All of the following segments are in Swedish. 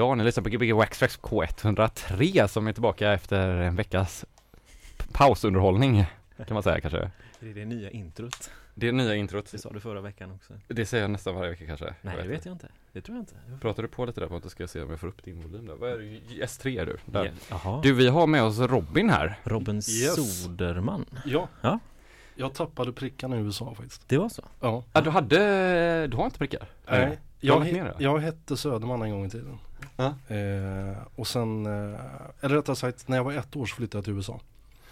Ja, ni lyssnar på Gbg Waxtrax K103 som är tillbaka efter en veckas pausunderhållning kan man säga kanske. Det är det nya introt. Det är nya introt. Det sa du förra veckan också. Det säger jag nästan varje vecka kanske. Nej, det vet jag inte. Det tror jag inte. Pratar du på lite där på att du ska se om jag får upp din volym där? Vad är det? S3 är du? Där. Jaha. Du, vi har med oss Robin här. Robin Yes. Soderman. Ja. Ja. Jag tappade prickarna i USA faktiskt. Det var så? Ja. Ja, du hade, du har inte prickar? Nej, jag, ner he- det? jag hette Söderman en gång i tiden. Ja. Eh, och sen, eh, eller rättare sagt, när jag var ett år så flyttade jag till USA.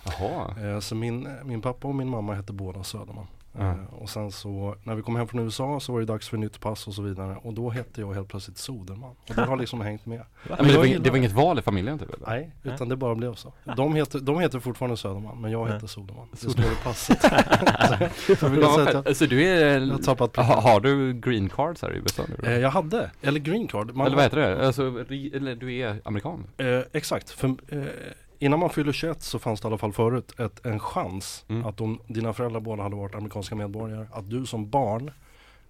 Jaha. Eh, så min, min pappa och min mamma hette båda Söderman. Eh, och sen så, när vi kom hem från USA så var det dags för nytt pass och så vidare. Och då hette jag helt plötsligt Soderman. Och det har liksom hängt med. Men det, var, jag ing- gillar det var inget val i familjen typ? Eller? Nej, utan det bara blev så. De heter, de heter fortfarande Söderman, men jag Ja. heter Soderman. Det står i passet. så jag så du är, jag har tappat ha, har du green cards här i USA nu? Eh, jag hade, eller green card. Man eller vad heter det? Alltså, ri- eller du är amerikan? Eh, exakt, för eh, innan man fyller 21 så fanns det i alla fall förut ett, en chans Mm. att om dina föräldrar båda hade varit amerikanska medborgare, att du som barn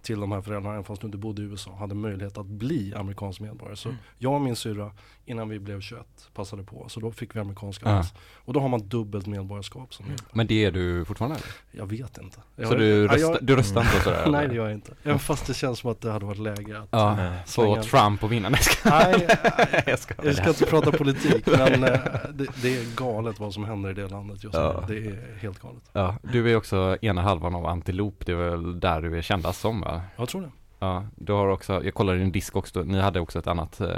till de här föräldrarna, även fast du inte bodde i USA, hade möjlighet att bli amerikansk medborgare. Så Mm. jag och min syrra, innan vi blev 21, passade på. Så då fick vi amerikanska Ja. pass. Och då har man dubbelt medborgarskap som heter. Men det är du fortfarande? eller? Jag vet inte. Så Jag, du, ja, rösta, jag, du röstar inte och sådär? Nej det gör jag inte. Även fast det känns som att det hade varit läge att Ja, få. Trump att vinna. Nej, jag ska- Nej, jag ska. Jag ska inte prata politik men eh, det, det är galet vad som händer i det landet just Ja. nu. Det är helt galet. Ja, du är också ena halvan av Antilop, det är väl där du är kändast som va? Jag tror det. Ja, du har också, jag kollade din disk också, ni hade också ett annat eh,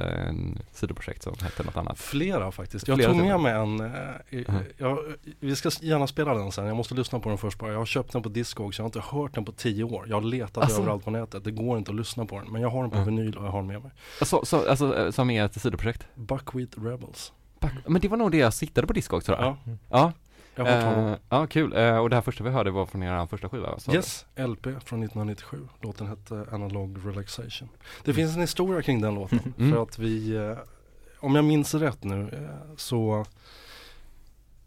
sidoprojekt som hette något annat. Flera faktiskt. Jag Flera tog med mig en, eh, Mhm. jag, vi ska gärna spela den sen, jag måste lyssna på den först bara. Jag har köpt den på Discogs, jag har inte hört den på tio år. Jag har letat Alltså? överallt på nätet, det går inte att lyssna på den. Men jag har den på Ja. vinyl och jag har den med mig. Så, så, alltså eh, som är ett sidoprojekt? Buckwheat Rebels. Back, men det var nog det jag siktade på disk också tror jag. Ja, Ja, jag har hört eh, ja kul. Eh, och det här första vi hörde var från er första skiva? Yes, LP från 1997. Låten hette Analog Relaxation. Det finns en historia kring den låten. Mm. För att vi, eh, om jag minns rätt nu, så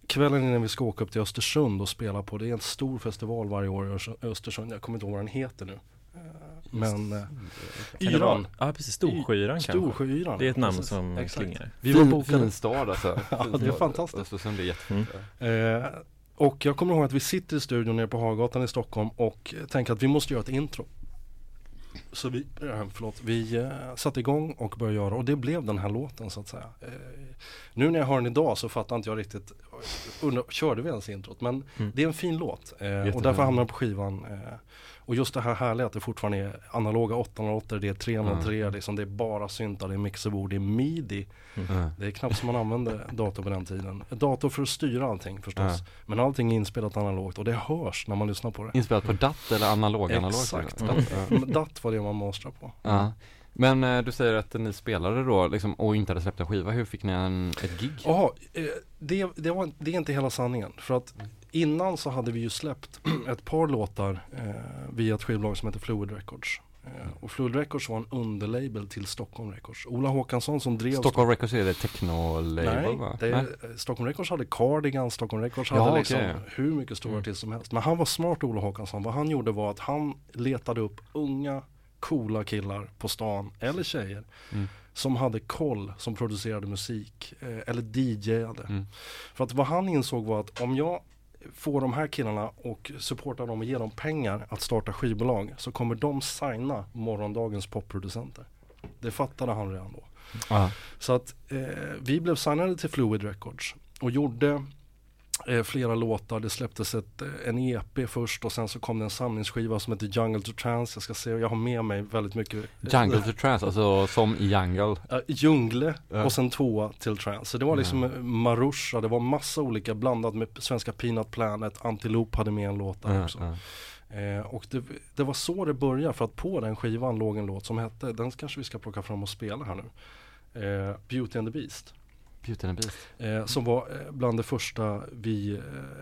kvällen innan vi ska åka upp till Östersund och spela på, det är en stor festival varje år i Östersund. Jag kommer inte ihåg vad den heter nu. Eh, Men eh, Yran, Ja precis, Storsjöyran kanske. Storsjöyran. Det är ett namn precis. som Exakt. klingar. Vi var bokade. fin stad alltså. Ja, det är fantastiskt. Östersund är jättefint. Mm. Eh, och jag kommer ihåg att vi sitter i studion nere på Hagatan i Stockholm och eh, tänker att vi måste göra ett intro. Så vi, eh, förlåt, vi eh, satte igång och började göra och det blev den här låten så att säga. Eh, nu när jag hör den idag så fattar inte jag riktigt, undrar, körde vi ens introt? Men Mm. det är en fin låt eh, och därför hamnar den på skivan. Och just det här härliga att det fortfarande är analoga 808, det är 303, liksom, det är bara syntar, det är mixerbord, det är midi. Mm. Det är knappt som man använde dator på den tiden. En dator för att styra allting förstås. Ja. Men allting är inspelat analogt och det hörs när man lyssnar på det. Inspelat på DAT eller analog analog? Exakt. tror jag. Dat, var det man mastrade på. Men eh, du säger att ni spelade då liksom och inte hade släppt en skiva, hur fick ni en, ett gig? Jaha, eh, det, det, var, det är inte hela sanningen. För att innan så hade vi ju släppt ett par låtar eh, via ett skivbolag som heter Fluid Records. Eh, och Fluid Records var en underlabel till Stockholm Records. Ola Håkansson som drev Stockholm Records är det techno-label Nej, va? det eh, Stockholm Records hade Cardigan, Stockholm Records Ja, hade liksom okej. hur mycket stora Mm. artister som helst. Men han var smart Ola Håkansson. Vad han gjorde var att han letade upp unga coola killar på stan, eller tjejer, Mm. som hade koll, som producerade musik, eh, eller DJade. Mm. För att vad han insåg var att om jag får de här killarna och supportar dem och ger dem pengar att starta skivbolag så kommer de signa morgondagens popproducenter. Det fattade han redan då. Ja. Så att eh, vi blev signade till Fluid Records och gjorde eh, flera låtar. Det släpptes ett, eh, en EP först och sen så kom det en samlingsskiva som heter Jungle to Trance. Jag ska se, jag har med mig väldigt mycket Jungle to Trance, alltså som i Jungle. Uh, Jungle Ja. och sen tvåa till Trance. Så det var liksom eh, Marusha, det var massa olika blandat med svenska Peanut Planet, Antilope hade med en låt där Ja, också. Eh, och det, det var så det började för att på den skivan låg en låt som hette, den kanske vi ska plocka fram och spela här nu. Eh, Beauty and the Beast. Beauty and Beast. Eh, som var eh, bland det första vi eh,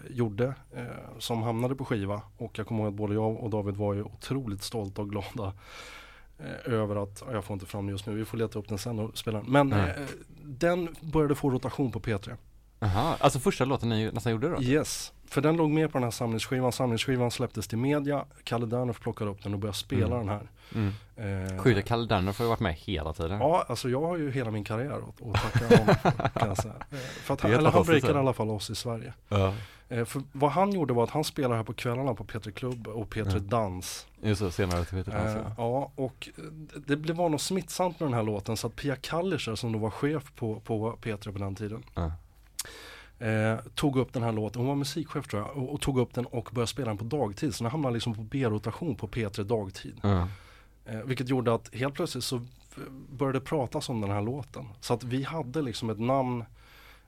gjorde eh, som hamnade på skiva. Och jag kommer ihåg att både jag och David var ju otroligt stolta och glada över att, ja, jag får inte fram den just nu, vi får leta upp den sen och spela den. Men eh, den började få rotation på P3. Jaha, alltså första låten ni nästan gjorde då? Yes, för den låg med på den här samlingsskivan. Samlingsskivan släpptes till media. Kalle Dernhoff plockade upp den och började spela Mm. den här. Mm. Eh, Sjuka Kalle Dernhoff har ju varit med hela tiden. Ja, alltså jag har ju hela min karriär att, att tacka honom för, kan jag säga. Eh, För att Det han, eller han breakade i alla fall oss i Sverige. Ja. Eh, för vad han gjorde var att han spelade här på kvällarna på P3 Klubb och P3 Ja. Dans. Just så, senare till Peter Eh, Dans. ja, och eh, det, det var något smittsamt med den här låten så att Pia Kallischer som då var chef på, på P3 på den tiden Ja. Eh, tog upp den här låten, hon var musikchef tror jag, och, och tog upp den och började spela den på dagtid. Så den hamnade liksom på B-rotation på P3 dagtid. Ja. Eh, vilket gjorde att helt plötsligt så började det pratas om den här låten. Så att vi hade liksom ett namn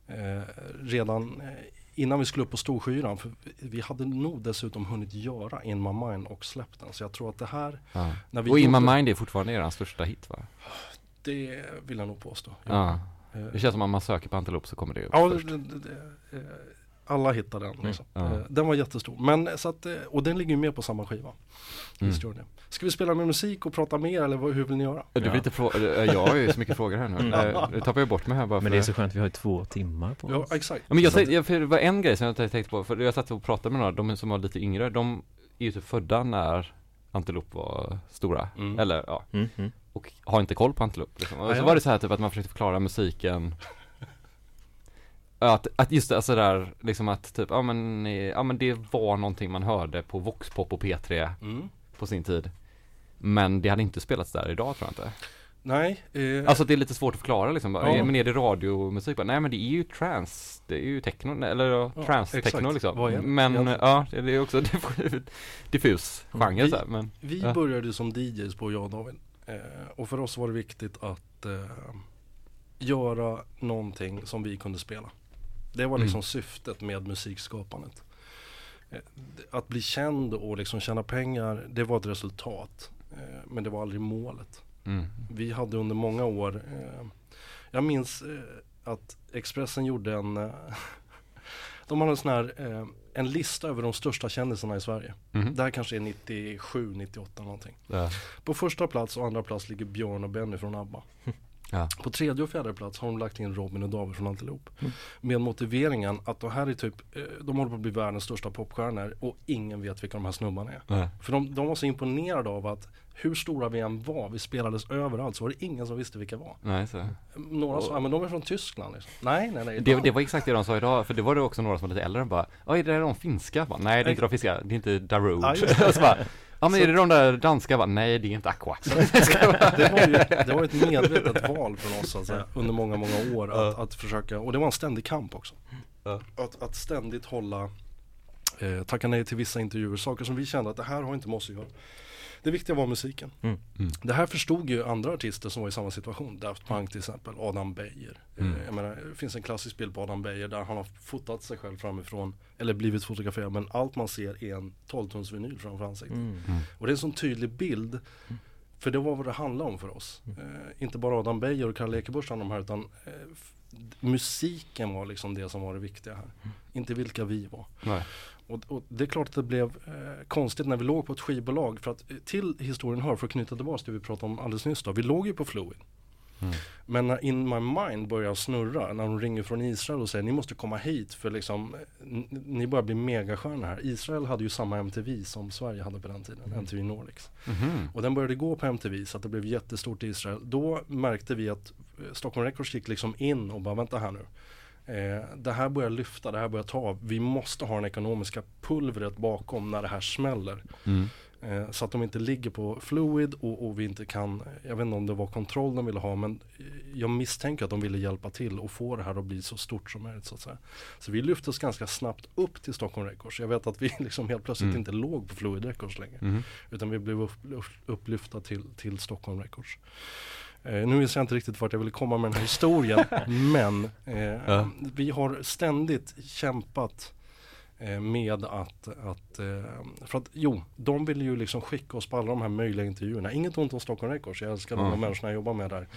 eh, redan eh, innan vi skulle upp på Storskyran. För vi- hade nog dessutom hunnit göra In My Mind och släppt den. Så jag tror att det här, Ja. när vi Och In My Mind är fortfarande er största hit va? det vill jag nog påstå. Ja. Eh, Det känns som att man söker på Antilop så kommer det upp Ja, först. eh, alla hittar den. Liksom. Mm, ja. Eh, Den var jättestor. Men, så att, eh, och den ligger ju med på samma skiva. Mm. Ska vi spela med musik och prata mer eller vad, hur vill ni göra? Du vill inte fråga, jag har ju så mycket frågor här nu. Mm. Nu tappar jag bort mig här bara för Men det är så skönt, vi har ju två timmar på Ja, oss. exakt. Ja, men jag jag- för det var en grej som jag tänkte på, för jag satt och pratade med några, de som var lite yngre, de är ju typ födda när Antilop var stora, Mm. eller ja, Mm, mm. Och har inte koll på Antilop liksom. Och Ja, så ja. var det så här typ att man försökte förklara musiken att, att just det, alltså där, liksom att typ, ja men, ja men det var någonting man hörde på Voxpop och P3 Mm. på sin tid Men det hade inte spelats där idag tror jag inte Nej, eh, Alltså det är lite svårt att förklara liksom. Ja. Men är det radiomusik? Nej men det är ju trance, det är ju techno, eller ja, Ja, trance exakt. techno liksom. Men egentligen? ja, det är också diff- diffus genre Vi- så här, men vi ja. började som DJs på jag och David. Eh, och för oss var det viktigt att eh, göra någonting som vi kunde spela. Det var liksom Mm. syftet med musikskapandet. Eh, att bli känd och liksom tjäna pengar, det var ett resultat. Eh, men det var aldrig målet. mm. Vi hade under många år, eh, jag minns eh, att Expressen gjorde en, de hade en sån här, eh, en lista över de största kändisarna i Sverige. Mhm. Det här kanske är 97, 98 någonting. Ja. På första plats och andra plats ligger Björn och Benny från ABBA. Ja. På tredje och fjärde plats har de lagt in Robin och David från Antilop. Mm. Med motiveringen att det här är typ, eh, de håller på att bli världens största popstjärnor och ingen vet vilka de här snubbarna är. Ja. För de, de var så imponerade av att hur stora vi än var, vi spelades överallt, så var det ingen som visste vilka var. Nej, så. Några sa, ja men de är från Tyskland liksom. Nej, nej, nej. Det, det var exakt det de sa idag, för det var det också några som var lite äldre och bara Oj, är det de finska? Bara, Nej, det är inte de finska, det är inte Darude. Ja, Ja men är det de där danska? Bara, Nej, det är inte Aqua. det var ju det var ett medvetet val från oss alltså, under många, många år att, att försöka, och det var en ständig kamp också. Ja. Att, att ständigt hålla, eh, tacka nej till vissa intervjuer, saker som vi kände att det här har inte med oss att göra. Det viktiga var musiken. Mm. Mm. Det här förstod ju andra artister som var i samma situation. Daft Punk till exempel, Adam Beijer. Mm. Eh, Jag menar, det finns en klassisk bild på Adam Beijer där han har fotat sig själv framifrån, eller blivit fotograferad, men allt man ser är en 12-tums vinyl framför ansiktet. Mm. Och det är en sån tydlig bild. För det var vad det handlade om för oss. Eh, inte bara Adam Beijer och Kalle Ekebusch om här utan eh, musiken var liksom det som var det viktiga här. Inte vilka vi var. Och, och det är klart att det blev eh, konstigt när vi låg på ett skivbolag. För att eh, till historien hör, för att knyta tillbaka till det vi pratade om alldeles nyss då. Vi låg ju på Fluid. Mm. Men när In My Mind börjar snurra, när de ringer från Israel och säger ni måste komma hit för liksom, ni börjar bli megastjärnor här. Israel hade ju samma MTV som Sverige hade på den tiden, MTV Nordics. Mhm. Och den började gå på MTV så att det blev jättestort i Israel. Då märkte vi att eh, Stockholm Records gick liksom in och bara vänta här nu. Eh, det här börjar lyfta, det här börjar ta. Vi måste ha den ekonomiska pulvret bakom när det här smäller. Mm. Eh, så att de inte ligger på fluid och, och vi inte kan, jag vet inte om det var kontroll de ville ha men eh, jag misstänker att de ville hjälpa till och få det här att bli så stort som möjligt så att säga. Så vi lyftes ganska snabbt upp till Stockholm Records. Jag vet att vi liksom helt plötsligt Mm. inte låg på Fluid Records längre. Mhm. Utan vi blev upp, upp, upplyfta till, till Stockholm Records. Eh, nu visste jag inte riktigt vart jag ville komma med den här historien. men eh, Ja. vi har ständigt kämpat med att, att eh, för att jo, de ville ju liksom skicka oss på alla de här möjliga intervjuerna. Inget ont om Stockholm Records, jag älskar de Ja. här människorna jag jobbar med där.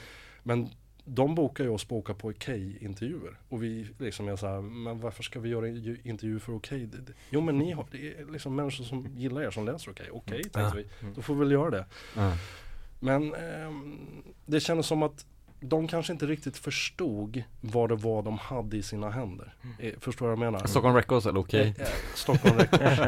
Men de bokar ju oss på åka på Okej-intervjuer. Och vi liksom är så här, men varför ska vi göra ju- intervju för Okej? Jo men ni har, det är liksom människor som gillar er som läser Okej. Okej tänkte vi, då får vi väl göra det. Ja. Men ehm, det kändes som att de kanske inte riktigt förstod vad det var de hade i sina händer. Eh, förstår vad jag menar? Stockholm Records eller okej? Eh, eh, Stockholm Records.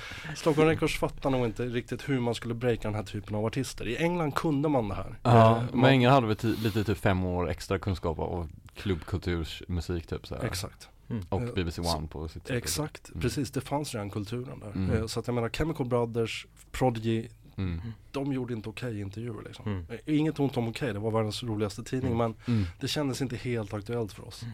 Stockholm Records fattar nog inte riktigt hur man skulle breaka den här typen av artister. I England kunde man det här. Ja, Eh, men man- ingen hade väl lite typ fem år extra kunskap av klubbkultursmusik typ så här. Exakt. Och Eh, BBC så- One på sitt sätt. Exakt, Mm. precis. Det fanns redan kulturen där. Mm. Så att jag menar Chemical Brothers, Prodigy, Mm. de gjorde inte okej intervjuer liksom. Mm. Eh, Inget ont om okej, det var världens roligaste tidning Mm. men Mm. det kändes inte helt aktuellt för oss. Eh,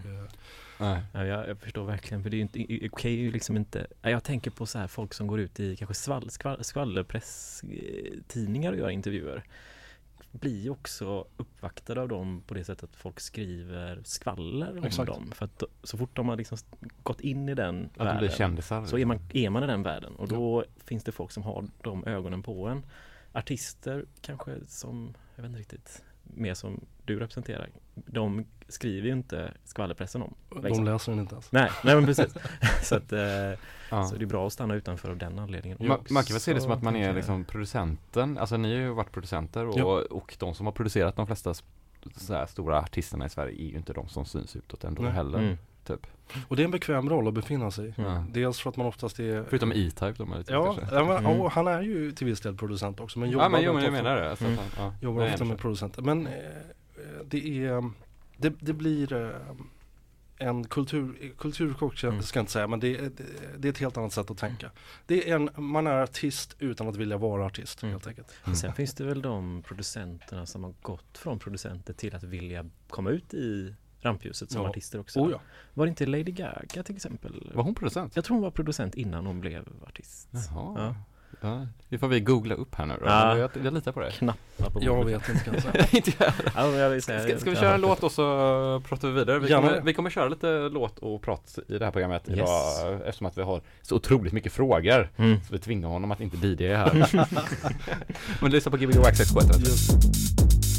Nej. Ja, jag, jag förstår verkligen, för det är ju inte, okej är ju liksom inte, ja, jag tänker på så här folk som går ut i kanske skvall, skvall, skvallerpresstidningar och gör intervjuer. Blir också uppvaktade av dem på det sättet att folk skriver skvaller om Exakt. dem. För att så fort de har liksom gått in i den Att de världen kändisar. så är man, är man i den världen och då finns det folk som har de ögonen på en. Artister kanske som, jag vet inte riktigt, mer som du representerar. De skriver ju inte skvallerpressen om. de Liksom. läser den inte ens. Nej, nej men precis. så, att, eh, Ja. så det är bra att stanna utanför av den anledningen. Ma- man kan väl se det som att man är liksom producenten, alltså ni har ju varit producenter och, Ja. och de som har producerat de flesta så här stora artisterna i Sverige är ju inte de som syns utåt ändå Nej. heller. Mm. Typ. Och det är en bekväm roll att befinna sig i. Ja. Dels för att man oftast är Förutom E-Type de är lite Ja, ja men, Mm. han är ju till viss del producent också men jobbar Ja men jo men jag menar det. Alltså, Mm. att han, ja. Jobbar Nej, ofta med producenter. Men eh, det är, det, det blir eh, en kultur, kulturchock ska, Mm. ska jag inte säga men det, är- det, det är ett helt annat sätt att tänka. Det är en, man är artist utan att vilja vara artist Mm. helt enkelt. Men Sen finns det väl de producenterna som har gått från producenter till att vilja komma ut i rampljuset som Ja. artister också. Oh ja. Var det inte Lady Gaga till exempel? Var hon producent? Jag tror hon var producent innan hon blev artist. Jaha. Ja. Ja. Det får vi googla upp här nu då. Ja. Jag, jag litar på dig. Knappa på Jag vet inte kan jag säga. Inte jag. Ja, men jag säga- Ska, ska vi köra en låt och så pratar vi vidare? Vi kommer, det. vi kommer köra lite låt och prat i det här programmet Yes. idag eftersom att vi har så otroligt mycket frågor. det. Mm. Så vi tvingar honom att inte DJ här. Men lyssna på Gbg Wax 671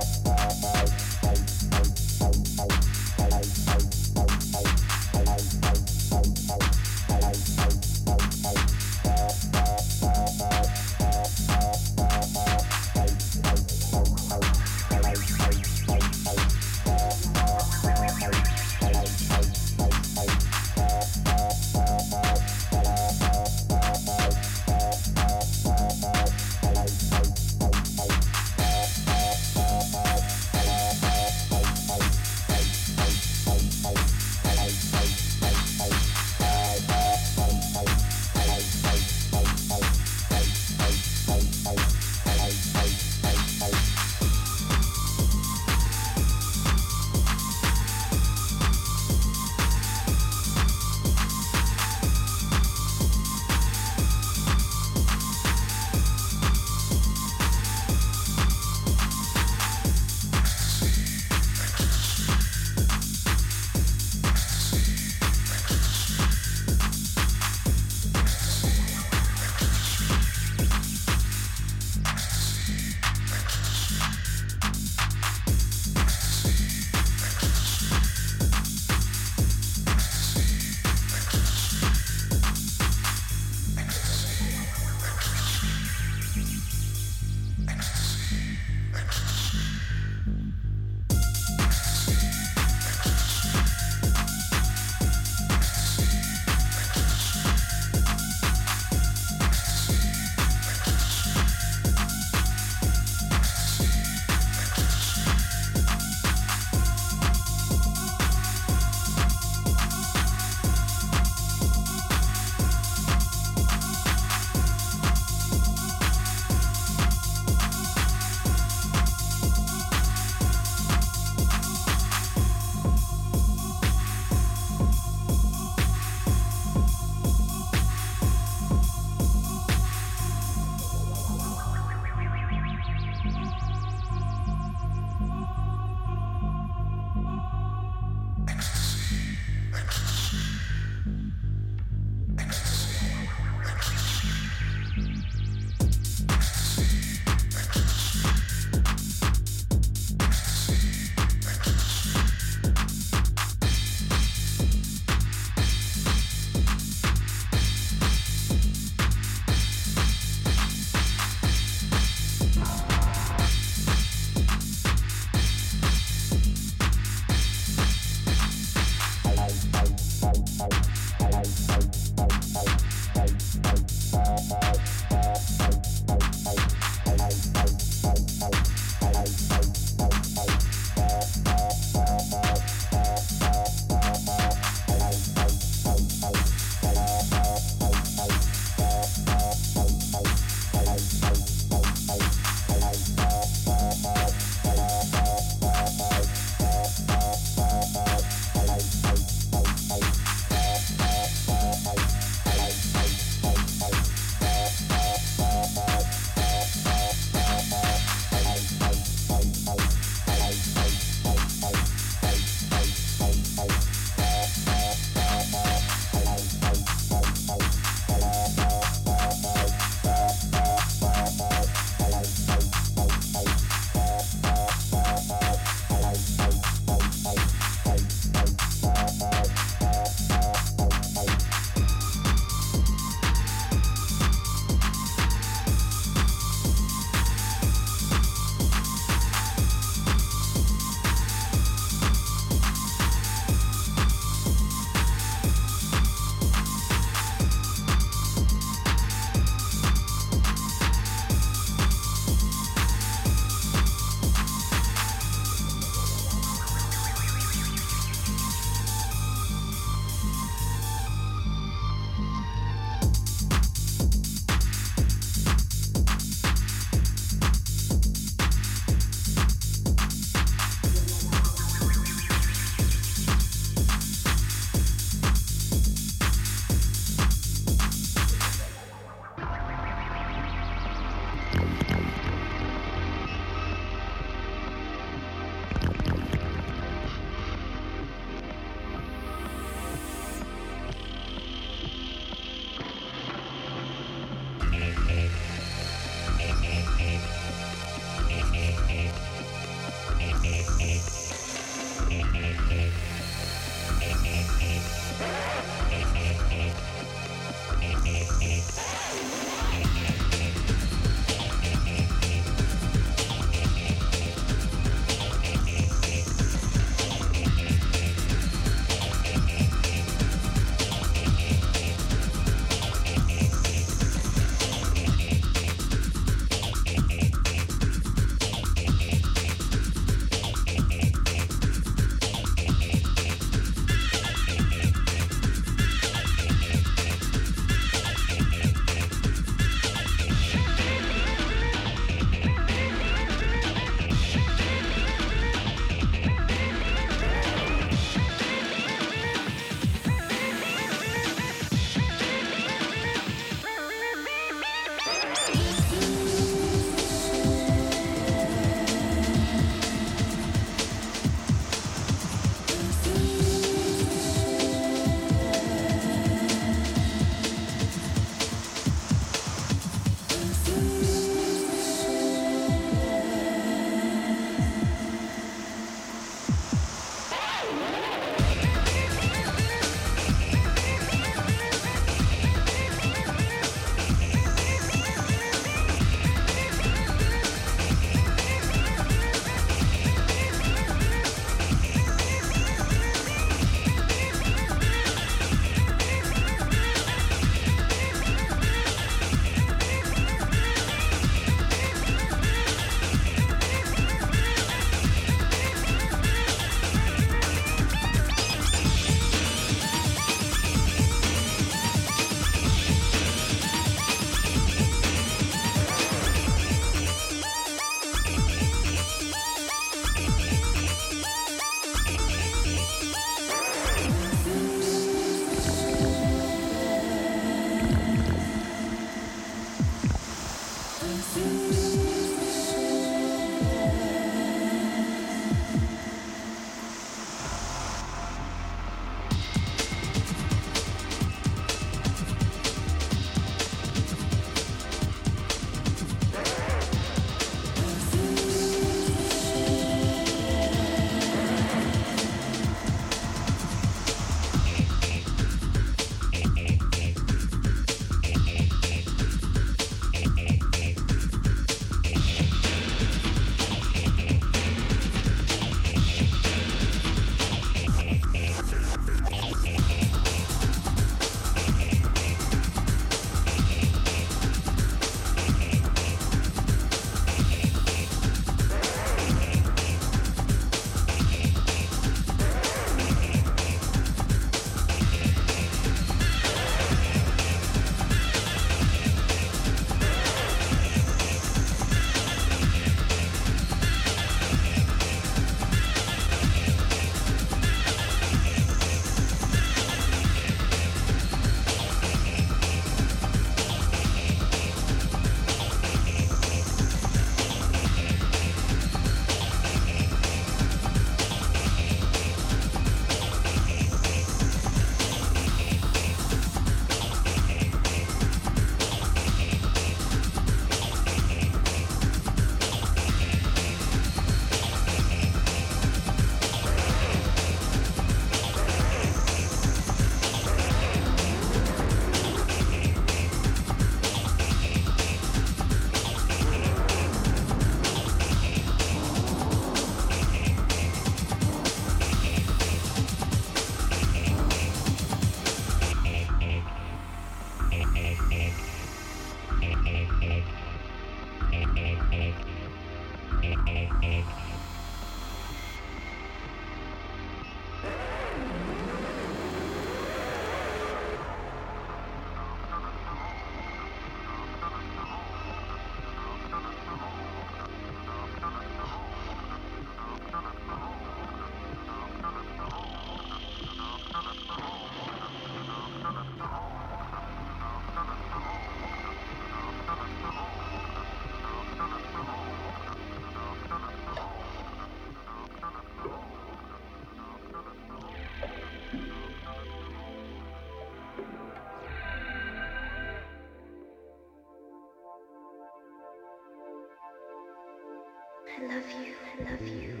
I love you, I love you,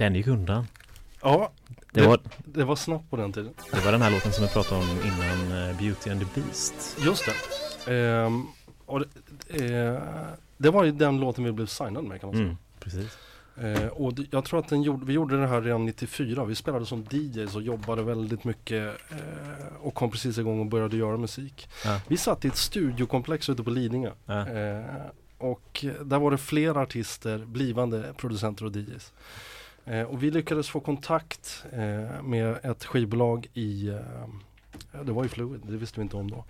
Den gick undan. Ja, Det Det- var, det var snabbt på den tiden. det var den här låten som vi pratade om innan eh, Beauty and the Beast. Just det. Ehm, och det, eh, det var ju den låten vi blev signad med kan man säga. Mm, precis. Eh, och det, jag tror att den gjorde, vi gjorde det här redan 94. Vi spelade som DJs och jobbade väldigt mycket eh, och kom precis igång och började göra musik. Ja. Vi satt i ett studiokomplex ute på Lidingö. Ja. Eh, och där var det flera artister, blivande producenter och DJs. Eh, och vi lyckades få kontakt eh, med ett skivbolag i eh, det var ju Fluid, det visste vi inte om då.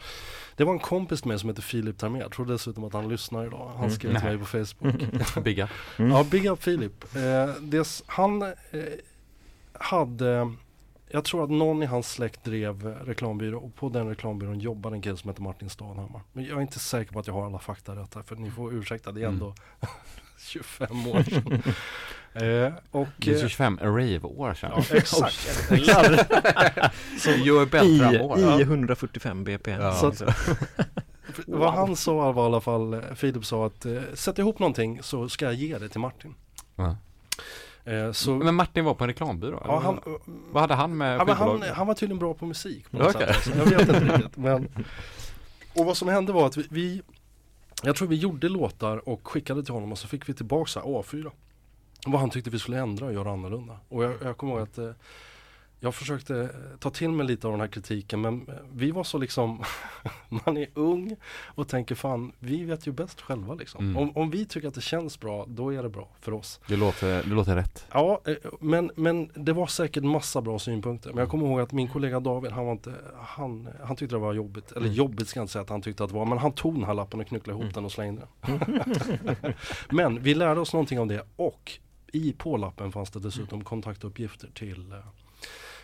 Det var en kompis med som heter Filip Tarmé, jag tror dessutom att han lyssnar idag. Han Mm. skrev till mig på Facebook. Big up. Mm. Ja, Big Up Filip. Han hade, jag tror att någon i hans släkt drev reklambyrå och på den reklambyrån jobbade en kille som heter Martin Stadhammar. Men jag är inte säker på att jag har alla fakta rätt här för ni får ursäkta, det är ändå 25 år sedan. Eh, och, Det är eh, 25 rave-år sedan. ja, exakt. Så Joe I, Beltram-år. I 145 bpm. Ja. Så att- Vad han sa var i alla fall, eh, Filip sa att eh, sätt ihop någonting så ska jag ge det till Martin. Ja. Eh, så, Men Martin var på en reklambyrå? ja, han, Vad hade han med Ja, han, han var tydligen bra på musik på något Okej. sätt. Alltså. Jag vet inte riktigt. Men, och vad som hände var att vi, vi Jag tror vi gjorde låtar och skickade till honom och så fick vi tillbaka så här A4 Vad han tyckte vi skulle ändra och göra annorlunda. Och jag, jag kommer ihåg att eh, jag försökte eh, ta till mig lite av den här kritiken men eh, vi var så liksom Man är ung och tänker fan vi vet ju bäst själva liksom. Mm. Om, om vi tycker att det känns bra då är det bra för oss. Det låter, det låter rätt. Ja, eh, men, men det var säkert massa bra synpunkter. Men jag kommer ihåg att min kollega David, han var inte, han, han tyckte det var jobbigt. Eller Mm. jobbigt ska jag inte säga att han tyckte att det var. Men han tog den här lappen och knucklade ihop Mm. den och slängde den. men vi lärde oss någonting om det och i på lappen fanns det dessutom kontaktuppgifter till eh,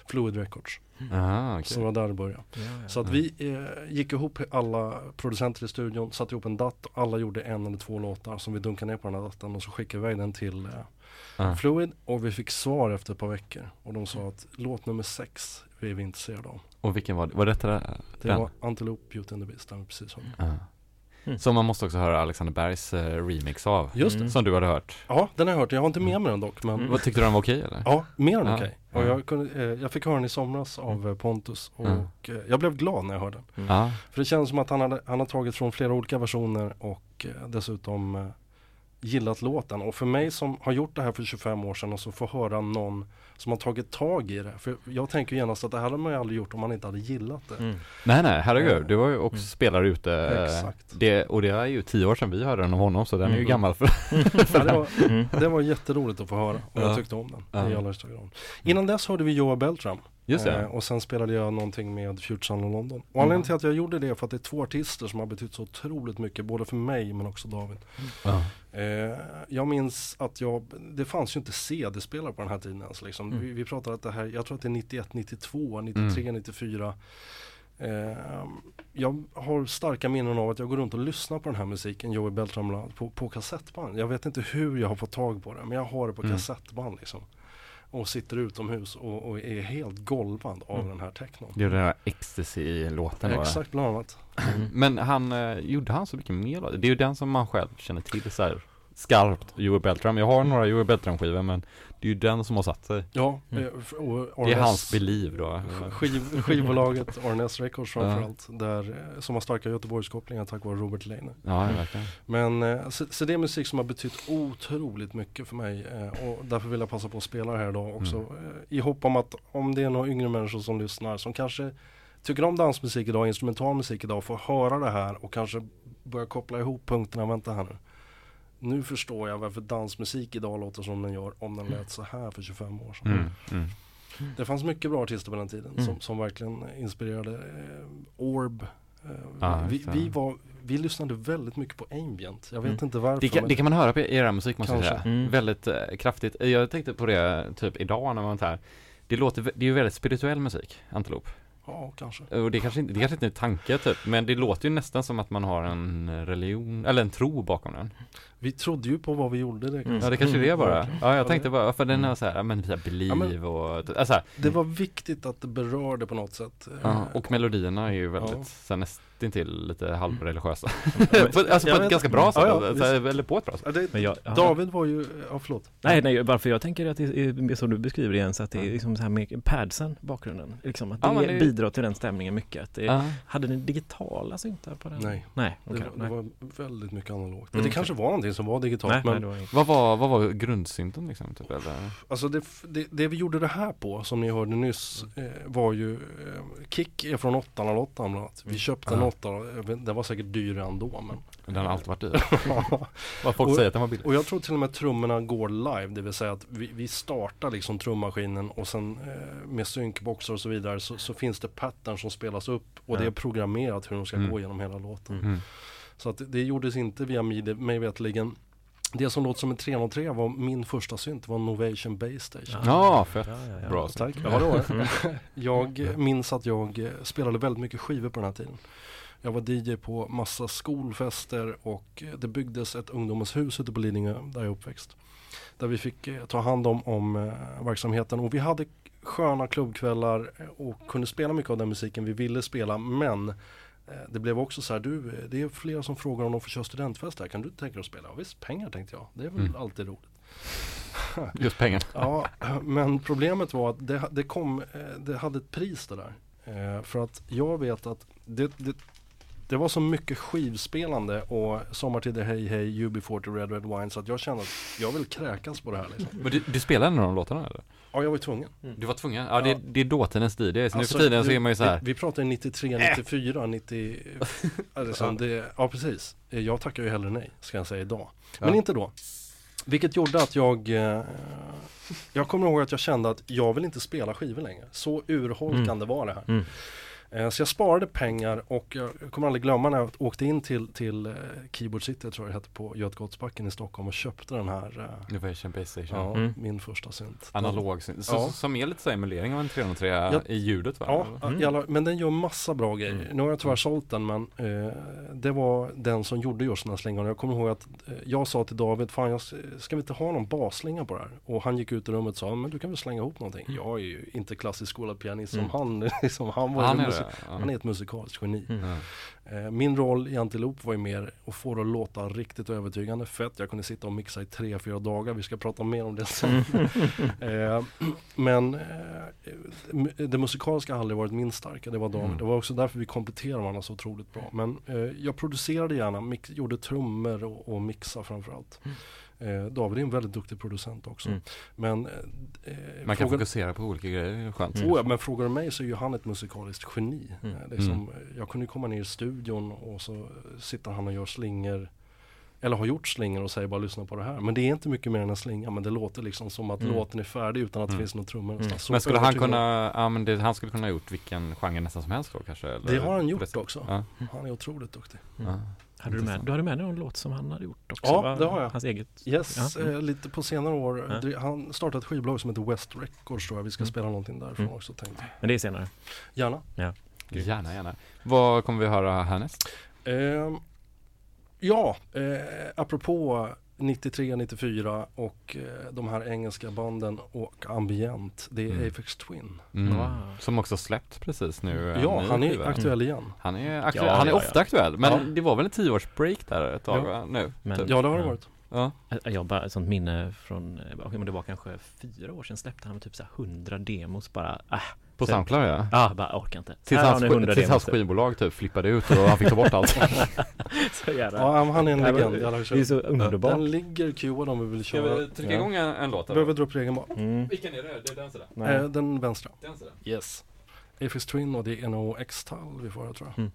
Fluid Records. Aha, okej. Så det var där det började. Ja, ja. Så att vi eh, gick ihop alla producenter i studion, satte ihop en datt. Alla gjorde en eller två låtar som vi dunkade ner på den här datten och så skickade vi iväg den till eh, Ja. Fluid och vi fick svar efter ett par veckor och de sa att låt nummer sex är vi intresserade av. Och vilken var det? Var detta det? Det den? var Antelope Beauty and the Beast, den vi precis hörde. Ja. Mm. Som man måste också höra Alexander Bergs eh, remix av. Just det. Mm. Som du hade hört. Ja, den har jag hört. Jag har inte med mig den dock men Mm. Vad tyckte du den var okej eller? Ja, mer än Ja. okej. Och Ja. jag, kunde, eh, jag fick höra den i somras av eh, Pontus och Mm. jag blev glad när jag hörde den. Mm. För det känns som att han, hade, han har tagit från flera olika versioner och dessutom gillat låten. Och för mig som har gjort det här för 25 år sedan och så får höra någon som har tagit tag i det. För jag tänker genast att det här hade man ju aldrig gjort om man inte hade gillat det. Mm. Nej nej, herregud. Du var ju också Mm. spelare ute. eh, Exakt. Det, och det är ju tio år sedan vi hörde den av honom så den är ju Mm. gammal för Ja, det, var, Mm. det var jätteroligt att få höra och Ja. jag tyckte om den i allra högsta grad. Innan dess hörde vi Joa Beltram Just det. Eh, och sen spelade jag någonting med Future och London. Och Mm. anledningen till att jag gjorde det är för att det är två artister som har betytt så otroligt mycket både för mig men också David. Eh, jag minns att jag, det fanns ju inte CD-spelare på den här tiden ens liksom. Mm. vi, vi pratar att det här, jag tror att det är 91, 92, 93, Mm. 94. Eh, jag har starka minnen av att jag går runt och lyssnar på den här musiken, Joey Beltram på, på kassettband. Jag vet inte hur jag har fått tag på det men jag har det på Mm. kassettband liksom. Och sitter utomhus och, och är helt golvad av Mm. den här technon. Det är den där ecstasy-låten då. Exakt bland annat. Mm. Men han, eh, gjorde han så mycket mer då? Det är ju den som man själv känner till så här skarpt, Joey Beltram. Jag har några Joey Beltram-skivor men det är ju den som har satt sig. Ja, Mm. eh, f- och Det är RNS hans beliv då. Skiv, skivbolaget Arness Records Ja. framförallt, där, eh, som har starka Göteborgskopplingar tack vare Robert Leine. Ja, verkligen. Men eh, så, så det är musik som har betytt otroligt mycket för mig och därför vill jag passa på att spela det här idag också. Mm. I hopp om att om det är några yngre människor som lyssnar som kanske tycker om dansmusik idag, instrumental musik idag, får höra det här och kanske börja koppla ihop punkterna. Vänta här nu. Nu förstår jag varför dansmusik idag låter som den gör om den lät så här för 25 år sedan. Mm. Mm. Det fanns mycket bra artister på den tiden Mm. som, som verkligen inspirerade. Eh, Orb. Eh, Ja, vi, vi, var, vi lyssnade väldigt mycket på ambient. Jag vet Mm. inte varför. Det, kan, men- det kan man höra på era musik måste jag säga. Mm. Väldigt eh, kraftigt. Jag tänkte på det typ idag när man så här det låter, det är ju väldigt spirituell musik, Antelop. Ja, kanske. Och det kanske inte, det kanske inte är en tanke typ, men det låter ju nästan som att man har en religion, eller en tro bakom den. Vi trodde ju på vad vi gjorde. Det, Mm. Ja det kanske är det bara. verkligen. Ja Ja, jag tänkte bara, för den Mm. är så här, men här believe men- och, alltså, det var viktigt att det berörde på något sätt. ja, och melodierna är ju väldigt Ja. så näst, nästintill lite halvreligiösa. Men- på, alltså Jag på ett ganska bra sätt, Ja, ja, så här, eller på ett bra sätt. Ja, det, Men jag, ja. David var ju, ja förlåt. Nej, nej, varför jag tänker att det är som du beskriver igen så att det är liksom så här med padsen, bakgrunden. Liksom att det, Ja, det- bidrar till den stämningen mycket. Att det, Ja. Hade ni digitala syntar på den? Nej. Nej, Det, okej. var, nej. det var väldigt mycket analogt. Mm, det kanske var någonting som var digitalt nej, men nej, det var. Vad var, vad var grundsynten liksom? Typ, eller? Alltså det, det, det vi gjorde det här på som ni hörde nyss eh, var ju eh, Kick är från 808 bland annat. Vi Mm. köpte Ah. 8, den var säkert dyrare ändå men Den har alltid varit dyr. Vad folk Och- säger att den var billig. Och jag tror till och med trummorna går live, det vill säga att vi, vi startar liksom trummaskinen och sen eh, med synkboxar och så vidare så, så finns det pattern som spelas upp och Ja. det är programmerat hur de ska Mm. gå genom hela låten. Mm. Så att det, gjordes inte via midi, mig veterligen. Det som låter som en 303 var min första synt, var Novation Base Station. Ja, fett. Ja, ja, ja. Bra. Tack, ja det. Mm. Jag minns att jag eh, spelade väldigt mycket skivor på den här tiden. Jag var DJ på massa skolfester och eh, det byggdes ett ungdomens hus ute på Lidingö där jag är uppväxt. Där vi fick eh, ta hand om, om verksamheten och vi hade sköna klubbkvällar och kunde spela mycket av den musiken vi ville spela men det blev också så här, du, eh, det är flera som frågar om de får köra studentfest här, kan du tänka dig att spela? Ja, visst, pengar tänkte jag, det är väl Mm. alltid roligt. Just pengarna. Ja, men problemet var att det, det kom, eh, det hade ett pris det där. Eh, För att jag vet att det, det, det var så mycket skivspelande och Sommartider Hej Hej, UB40 Red Red Wine så att jag kände att jag vill kräkas på det här liksom. Men du, du spelade några av de låtarna eller? Ja, jag var tvungen. Du var tvungen? Ja, det, Ja. det är dåtidens DJ. Så nu Alltså, för tiden så är man ju så här. Vi, vi pratar 93, 94, 90, alltså, det, ja precis. Jag tackar ju hellre nej, ska jag säga idag. Men Ja. inte då. Vilket gjorde att jag eh, Jag kommer ihåg att jag kände att jag vill inte spela skivor längre. Så urholkande var det här. Mm. Eh, Så jag sparade pengar och jag kommer aldrig glömma när jag åkte in till, till eh, Keyboard City, tror jag det hette, på Götgatsbacken i Stockholm och köpte den här, eh, Innovation Base Station. ja, Mm. min första synt. Analog syn- så, Ja. Som är lite så emulering av en 303 Ja. i ljudet va? Ja, Mm. alla, men den gör massa bra grejer. Mm. Nu har jag tyvärr sålt den men eh, det var den som gjorde just den här slingan. Jag kommer ihåg att eh, jag sa till David, fan jag, ska vi inte ha någon basslinga på det här? Och han gick ut i rummet och sa, men du kan väl slänga ihop någonting. Jag är ju inte klassisk skolad pianist som Mm. han. Liksom, han, var Han han är ett musikaliskt geni. Mm. Eh, Min roll i Antilope var ju mer att få det att låta riktigt övertygande. Fett, jag kunde sitta och mixa i tre, fyra dagar. Vi ska prata mer om det sen. Eh, Men eh, det musikaliska har aldrig varit min starka, det var David. Mm. Det var också därför vi kompletterar varandra så otroligt bra. Men jag producerade gärna, gjorde trummor och, och mixa framförallt. Eh, David är en väldigt duktig producent också. Mm. Men, eh, eh, Man kan frågan- fokusera på olika grejer, skönt. Mm. Oh, ja, men frågar du mig så är ju han ett musikaliskt geni. Mm. Eh, Liksom, Jag kunde komma ner i studion och så sitter han och gör slingor eller har gjort slingor och säger bara lyssna på det här. Men det är inte mycket mer än en slinga men det låter liksom som att Mm. låten är färdig utan att det Mm. finns någon trumma Mm. Men skulle han kunna, ja men det, han skulle kunna ha gjort vilken genre nästan som helst då kanske? Eller? Det har han gjort också. Ja. Han är otroligt duktig. Mm. Ja. Hade du, med, du hade med någon låt som han hade gjort också? Ja, va? det har jag. Hans eget? Yes, Ja. Mm. eh, lite på senare år. Ja. Han startade ett skivbolag som heter West Records tror jag. Vi ska Mm. spela någonting därifrån Mm. också tänkte jag. Men det är senare? Gärna. Gärna, gärna. Vad kommer vi höra härnäst? Ehm, ja, eh, apropå 93, 94 och eh, de här engelska banden och ambient. Det är Mm. Apex Twin. Mm. Wow. Som också släppt precis nu. en Ja, ny han är skiva. aktuell igen. Han är, aktuell, Ja, han är ja, ofta aktuell, men Ja. det var väl en tioårsbreak där ett tag Ja. va? nu? Men- typ. Ja, det har det Ja. varit. Ja. Jag har bara ett sånt minne från, eh, men det var kanske fyra år sedan släppte han typ så här 100 demos bara, äh, På Soundcloud ja. ah, bara orkar inte. Tills hans, ni sk- 100 tills hans skivbolag typ flippade ut och han fick ta bort allt. Så jävla, Ja, han är en Ja, legend. Det är så underbart. Den ligger queuad om vi vill Ska köra. vi trycka Ja. igång en, en låt? Behöver dra upp regeln bara. Mm. Vilken är det? Det är den sådär? Nej. Eh, den vänstra. Den sådär? Yes. Apex Twin och det är nog X-Tal vi får höra tror jag. Mm.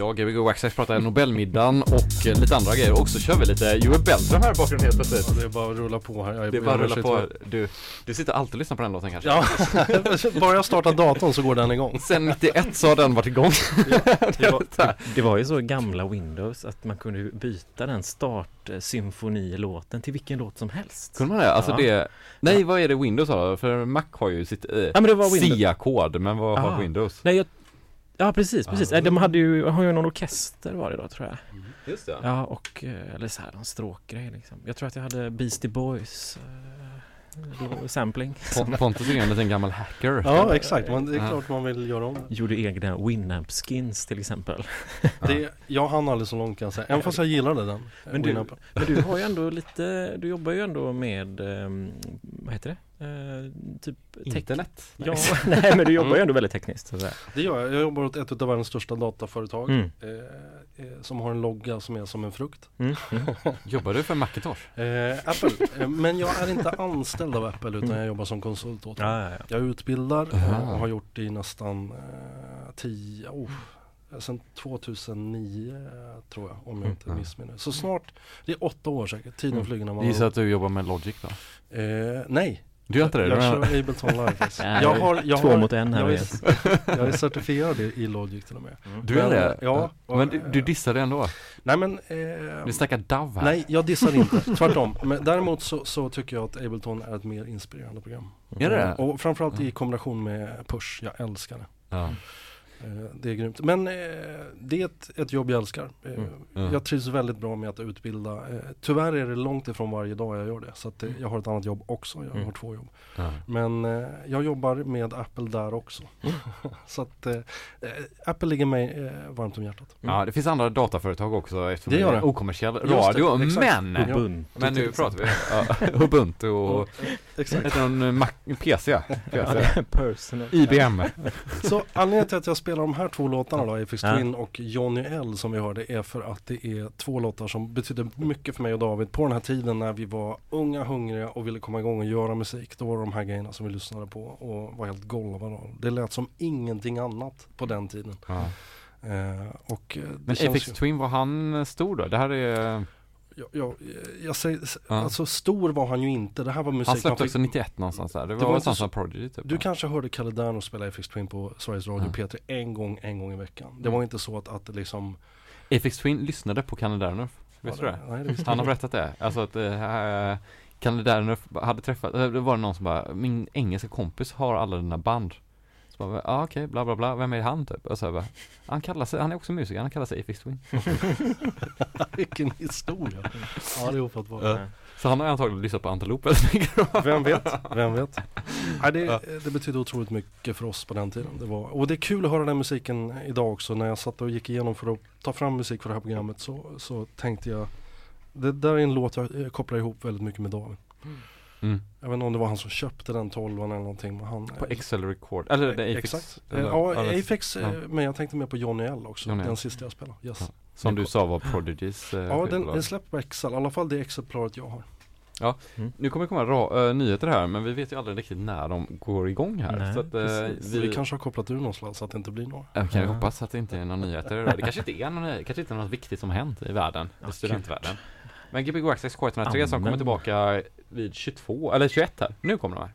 Ja, Gbg Waxxax pratar Nobelmiddagen och eh, lite andra grejer och så kör vi lite Joel Beltram här i bakgrunden helt plötsligt. Ja, det är bara att rulla på här. Jag Det är bara att jag rulla sitter- på. Du, du sitter alltid och lyssnar på den låten kanske? Ja, bara jag startar datorn så går den igång. Sen 91 så har den varit igång. Det var, det var ju så gamla Windows att man kunde byta den startsymfonilåten till vilken låt som helst. Kunde man det? Alltså Ja. det, nej vad är det Windows har? För Mac har ju sitt eh, Ja men det var Windows. SIA-kod, men vad har Ah. Windows? Nej, jag, ja precis, precis. Ah. De hade ju, har ju någon orkester var det då tror jag. Just det. Ja och, eh, eller så här, en stråkgrej liksom. Jag tror att jag hade Beastie Boys eh, sampling. Pon- Pontus är ju en liten gammal hacker. Ja, exakt. Man, det är klart man vill göra om det. Gjorde egna Winamp-skins till exempel. det. Jag hann aldrig så långt kan jag säga. Även fast jag gillade den. Men du-. Men du har ju ändå lite, du jobbar ju ändå med, ehm, vad heter det? Eh, typ Internet? Ja, nej men du jobbar ju ändå väldigt tekniskt så. Det gör jag. Jag jobbar åt ett av världens största dataföretag. Mm. Eh, som har en logga som är som en frukt. Mm. Mm. Jobbar du för Macintosh? Eh, Apple. Eh, men jag är inte anställd av Apple utan jag jobbar som konsult åt dem. Ja, ja, ja. Jag utbildar eh, och har gjort det i nästan eh, tio, oh, sen 2009 eh, tror jag om jag inte Mm. missminner Så snart, det är åtta år säkert, tiden Mm. flyger när man Jag gissar att du jobbar med Logic då? eh, Nej, Du gör inte det? jag Du kör har- Ableton Live. Nej, jag har, jag Två har, mot en här jag, är, jag är certifierad i, i Logic till och med Du gör Men, det? ja. Men du, du dissar det ändå? Nej men eh, Vi snackar DAV här. Nej, jag dissar inte, tvärtom. Men däremot så, så tycker jag att Ableton är ett mer inspirerande program. Är det? Och framförallt i kombination med Push, jag älskar det. Ja. Eh, Det är grymt. Men eh, det är ett, ett jobb jag älskar. Eh, Mm. Mm. Jag trivs väldigt bra med att utbilda. Tyvärr är det långt ifrån varje dag jag gör det. Så att, eh, jag har ett annat jobb också. Jag Mm. har två jobb. Ja. Men jag jobbar med Apple där också. så att Apple ligger mig varmt om hjärtat. ja, det finns andra dataföretag också eftersom Det gör det är det. okommersiell det, radio. exakt. Men! Ubuntu Men nu pratar vi ja, Ubuntu och Exakt. heter någon Mac, PC? PC. det personal. IBM. Så anledningen till att jag spelar de här två låtarna då, Aphex Ja. Twin och Johnny L som vi hörde är för att det är två låtar som betyder mycket för mig och David på den här tiden när vi var unga, hungriga och ville komma igång och göra musik. Då var det de här grejerna som vi lyssnade på och var helt golvade av. Det lät som ingenting annat på den tiden. Ja. Eh, och eh, Men Apex ju- Twin, var han stor då? Det här är... jag, jag, säger, Ja. alltså stor var han ju inte. Det här var musik Han släppte också 91 någonstans där. Det var, var var inte som Prodigy typ. Du kanske hörde Kalle Derners spela Aphex Twin på Sveriges Radio Ja. P3 en gång, en gång i veckan. Det Mm. var inte så att, att det liksom Apex Twin lyssnade på Kalle Dernef. Visste du det? Nej, det Han har berättat det. Alltså att eh, Kalle Dernef hade träffat, eh, det var det någon som bara, min engelska kompis har alla dina band. Bara, ja ah, okej, bla bla bla, vem är han typ? Och så jag bara, han kallar sig, han är också musiker, han kallar sig Apex Twin. Vilken historia. Ja, det är ofattbart. Ja. Så han har antagligen lyssnat på då. Vem vet? Vem vet? Nej, det, det betyder otroligt mycket för oss på den tiden. Det var, och det är kul att höra den musiken idag också. När jag satt och gick igenom för att ta fram musik för det här programmet så, så tänkte jag Det där är en låt jag kopplar ihop väldigt mycket med David. Mm. Jag vet inte om det var han som köpte den tolvan eller någonting. Men han, På Excel Record, eller det Apex. Exakt. eller- Eh, ja, eller- Apex, eh, ja. men jag tänkte mer på Johnny L också. Johnny L. Den sista jag spelade. Yes. Ja. Som du sa var Prodigys eh, Ja, den, den släpps på Excel. I alla fall det exemplaret jag har. Nu kommer det komma ra- eh, nyheter här men vi vet ju aldrig riktigt när de går igång här. Nej, så att, eh, precis. Vi, vi, kanske har kopplat ur någon slags så att det inte blir några. Eh, kan Ja. hoppas att det inte är några nyheter idag. Det kanske inte är någon, det kanske inte är något viktigt som hänt i världen, Ja, i studentvärlden. Men Gbg Access K103 som kommer tillbaka vid 22, eller 21 här. Nu kommer de här.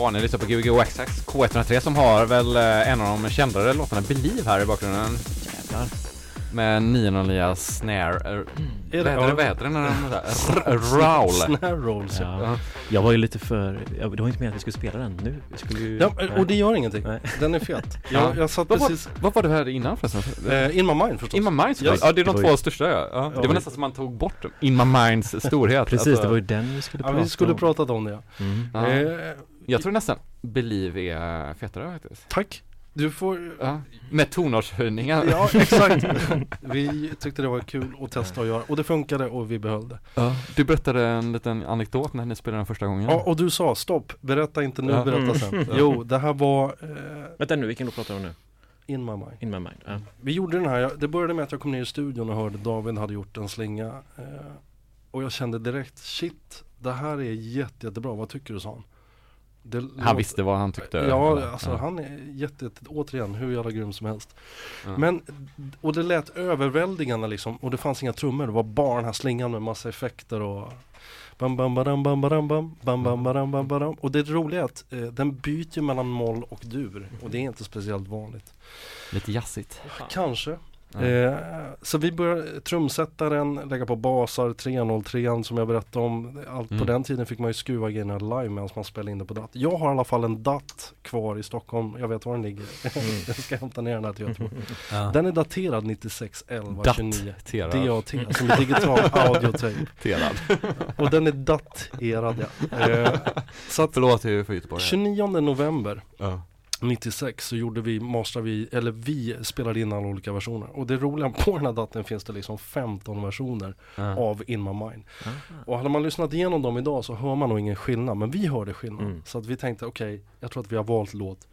Ja, ni lyssnar på Gbg Waxax K103 som har väl eh, en av de kändare låtarna Believe här i bakgrunden. Jävlar. Med 909 snare. eh, Är heter det, Ja. vad heter det när de såhär, rowl? Snare rolls ja. Ja. Jag var ju lite för, ja, det var inte meningen att vi skulle spela den nu. Vi skulle ju, ja. Och det gör ingenting. Nej. Den är fet. Ja. Jag, satt Vad var, precis, vad var det här innan förresten? eh, In My Mind förstås. In My Mind såklart. Yes. Ja, det är de Det två största ja. ja. Ja. Det var nästan som man tog bort In My Minds storhet. Precis, Alltså, det var ju den vi skulle Ja, prata vi skulle om. pratat om det ja. Mm. ja. Jag tror nästan Believe är fetare faktiskt. tack. Du får Ja. Med tonartshöjningar. Ja, exakt. Vi tyckte det var kul att testa och göra och det funkade och vi behöll det. Ja. Du berättade en liten anekdot när ni spelade den första gången. Ja, och du sa stopp, berätta inte nu, Ja. berätta sen. Mm. Jo, det här var eh, Vänta nu, vilken då pratar du om nu? In My Mind. In my mind. Ja. Vi gjorde den här, jag- det började med att jag kom ner i studion och hörde David hade gjort en slinga. Eh, och jag kände direkt, shit, det här är jätte, jättebra, vad tycker du sa han? Det Han låter- visste vad han tyckte. Ja, alltså ja. han är jätte, jätte, återigen, hur jävla grym som helst. Ja. Men, och det lät överväldigande liksom, och det fanns inga trummor, det var bara den här slingan med massa effekter och Bam, bam, badam, bam, badam, bam, bam, bam, badam, bam, badam. Och det roliga är att eh, den byter mellan moll och dur och det är inte speciellt vanligt. Lite jazzigt. Kanske. Ja. Eh, så vi började trumsätta den, lägga på basar, 303 som jag berättade om. Allt På Mm. den tiden fick man ju skruva grejerna live medan man spelade in det på datt. Jag har i alla fall en datt kvar i Stockholm, jag vet var den ligger. jag ska hämta ner den här till Göteborg. Ja. Den är daterad 96 11 Dat. 29. Terad. DAT, som är digital audiotape. Terad. Och den är daterad ja. Eh, så att Förlåt hur för Göteborg. 29 november Ja. 96 så gjorde vi, vi, eller vi spelade in alla olika versioner. Och det roliga på den här datorn finns det liksom 15 versioner Ja. av In My Mind. Ah. Och hade man lyssnat igenom dem idag så hör man nog ingen skillnad, men vi hörde skillnad. Mm. Så att vi tänkte okej, jag tror att vi har valt låt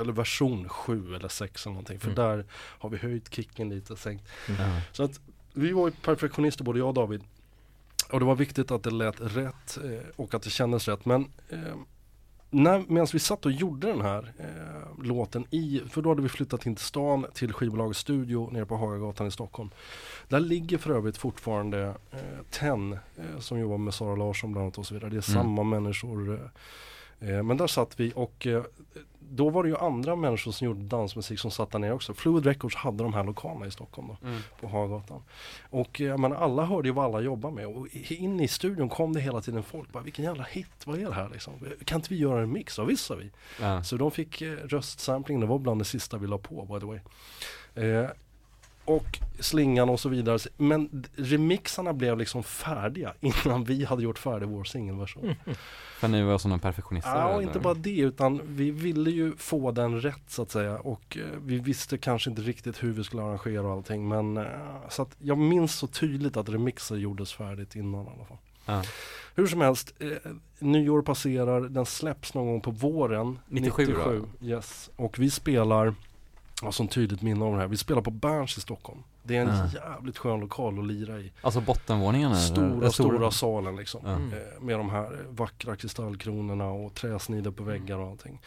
eller version 7 eller 6 eller någonting. För Mm. där har vi höjt kicken lite, sänkt. Så att vi var ju perfektionister både jag och David. Och det var viktigt att det lät rätt eh, och att det kändes rätt. Men eh, när, medan vi satt och gjorde den här eh, låten i, för då hade vi flyttat in till stan till skivbolagets studio nere på Hagagatan i Stockholm. Där ligger för övrigt fortfarande eh, Ten eh, som jobbar med Sara Larsson bland annat och så vidare. Det är Mm. samma människor. Eh, eh, men där satt vi och eh, då var det ju andra människor som gjorde dansmusik som satt där nere också. Fluid Records hade de här lokalerna i Stockholm då Mm. på Hagatan. Och jag menar, alla hörde ju vad alla jobbar med och in i studion kom det hela tiden folk. Bara, Vilken jävla hit, vad är det här liksom? Kan inte vi göra en mix? Ja visst sa vi. Ja. Så de fick eh, röstsampling, det var bland det sista vi la på by the way. Eh, och slingan och så vidare. Men remixarna blev liksom färdiga innan vi hade gjort färdig vår singelversion. För ni var sådana perfektionister? Ja, eller? inte bara det utan vi ville ju få den rätt så att säga och eh, vi visste kanske inte riktigt hur vi skulle arrangera och allting men eh, så att jag minns så tydligt att remixer gjordes färdigt innan i alla fall. Ja. Hur som helst, eh, nyår passerar, den släpps någon gång på våren 97 då? yes. Och vi spelar, har sånt tydligt minne av det här, vi spelar på Berns i Stockholm. Det är en Ja. jävligt skön lokal att lira i. Alltså bottenvåningen? Stora, stora salen liksom. Mm. Eh, med de här vackra kristallkronorna och träsnidor på väggar och allting.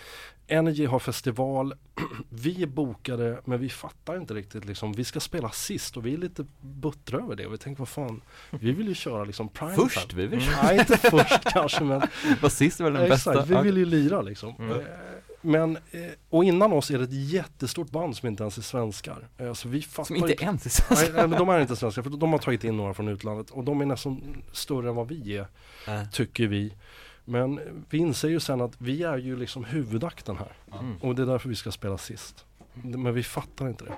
Energy har festival. vi är bokade men vi fattar inte riktigt liksom. Vi ska spela sist och vi är lite buttra över det. Och vi tänker vad fan, vi vill ju köra liksom prime Först? time. Vi vill Nej inte först kanske men Var sist var den exakt, bästa? vi vill ju lira liksom. Mm. Eh, Men, eh, och innan oss är det ett jättestort band som inte ens är svenskar. Eh, Så vi fattar Som inte ju- ens är svenska? Nej, men de är inte svenska för de har tagit in några från utlandet och de är nästan större än vad vi är Ja. tycker vi. Men vi inser ju sen att vi är ju liksom huvudakten här Mm. och det är därför vi ska spela sist. Men vi fattar inte det.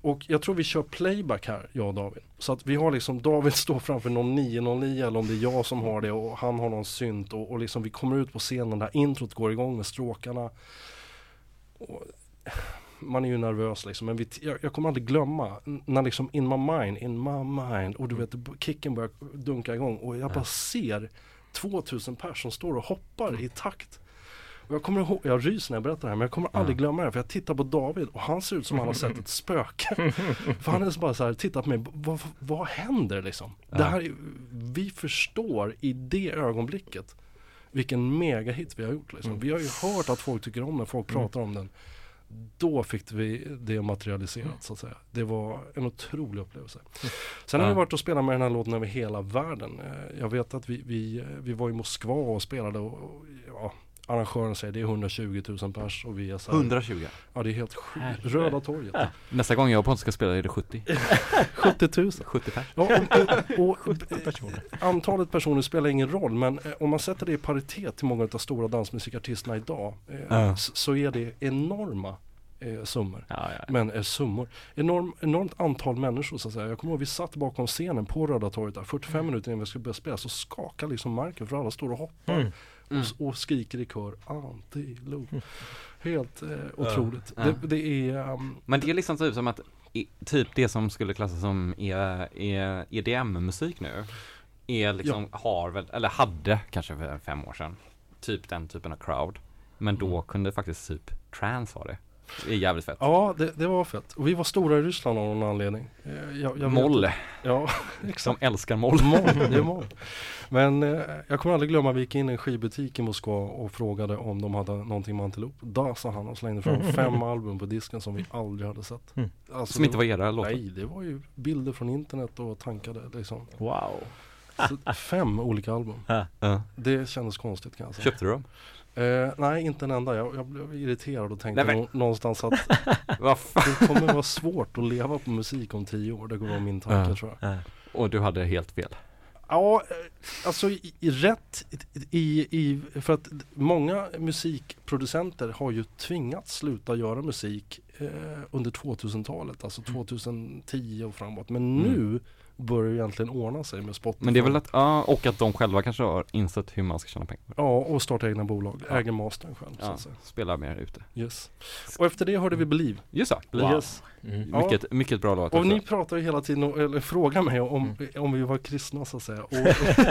Och jag tror vi kör playback här, jag och David. Så att vi har liksom, David står framför någon 909 eller om det är jag som har det och han har någon synt och, och liksom vi kommer ut på scenen där introt går igång med stråkarna. Och man är ju nervös liksom, men vi, jag, jag kommer aldrig glömma när liksom in my mind, in my mind och du vet kicken börjar dunka igång och jag bara ser 2000 personer som står och hoppar i takt. Och jag kommer ihåg, jag ryser när jag berättar det här men jag kommer aldrig glömma det för jag tittar på David och han ser ut som han har sett ett spöke. för han är så bara så här, tittar på mig, vad, vad händer liksom? Det Ja. här, är- vi förstår i det ögonblicket vilken megahit vi har gjort liksom. Vi har ju hört att folk tycker om den, folk pratar om den. Då fick vi det materialiserat så att säga. Det var en otrolig upplevelse. Sen har vi varit och spelat med den här låten över hela världen. Eh, Jag vet att vi, vi, vi var i Moskva och spelade och, och ja, arrangören säger det är 120 000 pers och vi är så här, 120 Ja det är helt sjukt. Röda torget. Nästa gång jag och Pontus ska spela är det 70 70 000. 70 pers Ja, och, och, och, 70 personer. Antalet personer spelar ingen roll men eh, om man sätter det i paritet till många av de stora dansmusikartisterna idag eh, Ja. s- så är det enorma eh, summor. Ja, ja. Men eh, summor. Enorm, enormt antal människor så att säga. Jag kommer ihåg vi satt bakom scenen på Röda torget där 45 minuter innan vi skulle börja spela så skakar liksom marken för alla står och hoppar Mm. Och, s- och skriker i kör anti-loop. Helt eh, Ja. otroligt. Ja. Det, det är um, Men det är liksom typ som att i, typ det som skulle klassas som E- E- EDM-musik nu är liksom, har väl, eller hade kanske för fem år sedan typ den typen av crowd. Men då Mm. kunde faktiskt typ trance ha det. Det är jävligt fett. Ja det, det var fett. Och vi var stora i Ryssland av någon anledning. Eh, Jag, jag vet Moll, inte. Ja som exakt. älskar moll. Moll, det är moll. Men eh, jag kommer aldrig glömma, vi gick in i en skivbutik i Moskva och frågade om de hade någonting med Antilop. Da sa han och slängde fram fem album på disken som vi aldrig hade sett. Mm. Alltså, Som inte var era låtar. Nej, det var ju bilder från internet och tankade liksom. Wow. Så fem olika album. Det kändes konstigt kan jag säga. Köpte du dem? Eh, nej, inte en enda. Jag, jag blev irriterad och tänkte Nej, men- nå- någonstans att det kommer vara svårt att leva på musik om tio år. Det kommer vara min tanke Ja. tror jag. Och du hade helt fel. Ja, eh, alltså i, i rätt i, i, för att många musikproducenter har ju tvingats sluta göra musik eh, under 2000-talet, alltså 2010 och framåt. Men Mm. nu börjar egentligen ordna sig med Spotify. Men det är väl att, ja, och att de själva kanske har insett hur man ska tjäna pengar. Ja, och starta egna bolag, Ja. äger mastern själv så Ja, att säga. spela mer ute. Yes. Och efter det hörde vi Believe. Just det, Wow. Yes. Mm. Ja. mycket, mycket bra låt Och ni pratar ju hela tiden, o- eller frågar mig om, om vi var kristna så att säga. Och,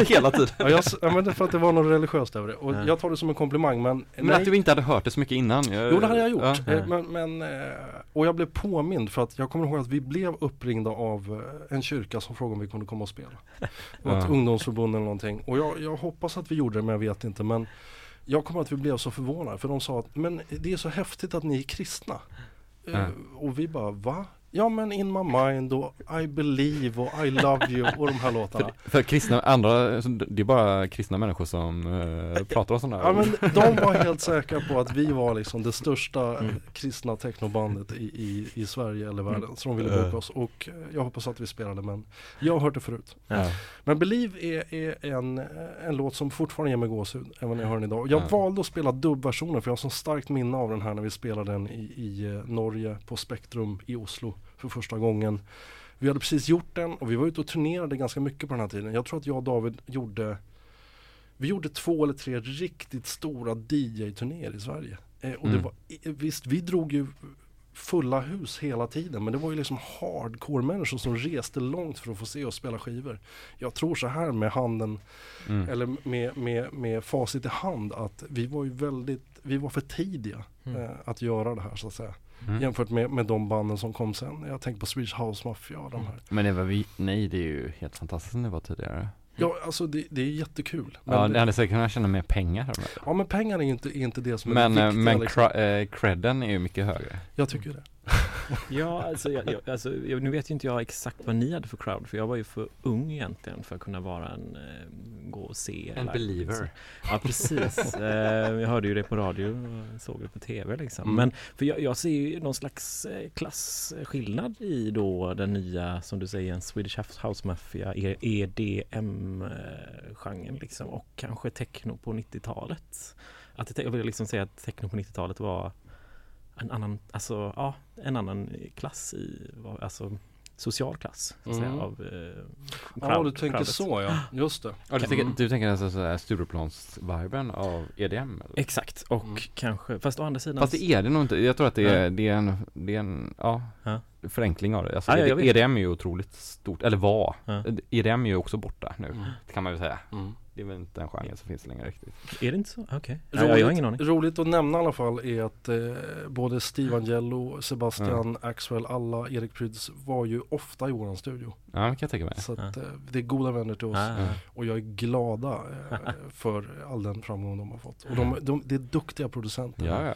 Hela tiden. ja, jag, s- ja, men det för att det var något religiöst över det. Och Ja. jag tar det som en komplimang men Men att du inte hade hört det så mycket innan. Jag, Jo det hade jag gjort. Ja. Eh, Men, men, eh, och jag blev påmind för att jag kommer ihåg att vi blev uppringda av eh, en kyrka som frågade om vi kunde komma och spela. Ett Ja. ungdomsförbund eller någonting. Och jag, jag hoppas att vi gjorde det men jag vet inte. Men jag kommer att vi blev så förvånade för de sa att men det är så häftigt att ni är kristna. Mm. Och vi bara va? Ja men In My Mind och I Believe och I Love You och de här låtarna. För, för kristna, andra, det är bara kristna människor som eh, pratar om sådana här Ja men de var helt säkra på att vi var liksom det största Mm. kristna technobandet i, i, i Sverige eller världen. Så de ville boka oss och jag hoppas att vi spelade men jag har hört det förut. Ja. Men Believe är, är en, en låt som fortfarande ger mig gåshud även när jag hör den idag. Jag Ja. valde att spela dubbversionen för jag har så starkt minne av den här när vi spelade den i, i eh, Norge på Spektrum i Oslo för första gången. Vi hade precis gjort den och vi var ute och turnerade ganska mycket på den här tiden. Jag tror att jag och David gjorde Vi gjorde två eller tre riktigt stora DJ-turnéer i Sverige. Eh, och det Mm. var, i- visst, vi drog ju fulla hus hela tiden men det var ju liksom hardcore människor som reste långt för att få se oss spela skivor. Jag tror så här med handen Mm. eller med, med, med facit i hand att vi var ju väldigt, vi var för tidiga Mm. eh, att göra det här så att säga. Mm. Jämfört med, med de banden som kom sen. Jag tänker på Swedish House Mafia och de här. Men det var vi, nej det är ju helt fantastiskt som det var tidigare. Ja alltså det, det är jättekul. Men, Ja, det, det hade säkert kunnat tjäna mer pengar. ja men pengar är ju inte, är inte det som är Men, det eh, viktiga. men liksom. eh, credden är ju mycket högre. Jag tycker det. Ja, alltså, jag, jag, alltså jag, nu vet ju inte jag exakt vad ni hade för crowd för jag var ju för ung egentligen för att kunna vara en, eh, gå och se En believer. Ja precis, eh, jag hörde ju det på radio och såg det på tv liksom. Mm. Men för jag, jag ser ju någon slags eh, klasskillnad i då den nya, som du säger, en Swedish House- Mafia, E- EDM-genren liksom och kanske techno på 90-talet. Att jag vill liksom säga att techno på 90-talet var en annan, alltså ja, en annan klass i, alltså social klass så att säga, Mm. av eh, Ja crowd- du tänker crowdet. så ja, just det. Ja, du, Mm. tänker, du tänker alltså sådär Stureplans-viben av EDM? Eller? Exakt, och Mm. kanske, fast å andra sidan Fast det är det nog inte. Jag tror att det är, det är en, det är en, ja, Ja. förenkling av det. Alltså, Ja, ja. EDM är ju otroligt stort, eller var. Ja. EDM är ju också borta nu, Mm. det kan man väl säga. Mm. Det är väl inte en genre som finns längre riktigt. Är det inte så? Okej, ja, jag har ingen aning roligt att nämna i alla fall är att eh, både Steve Angello, Sebastian, Axwell, alla, Erik Pryds var ju ofta i våran studio. Ja, det kan jag tänka mig. Så att, Ja. eh, det är goda vänner till oss. Ja. Och jag är glada eh, för all den framgång de har fått. Och de, de, det är duktiga producenter. Ja, ja.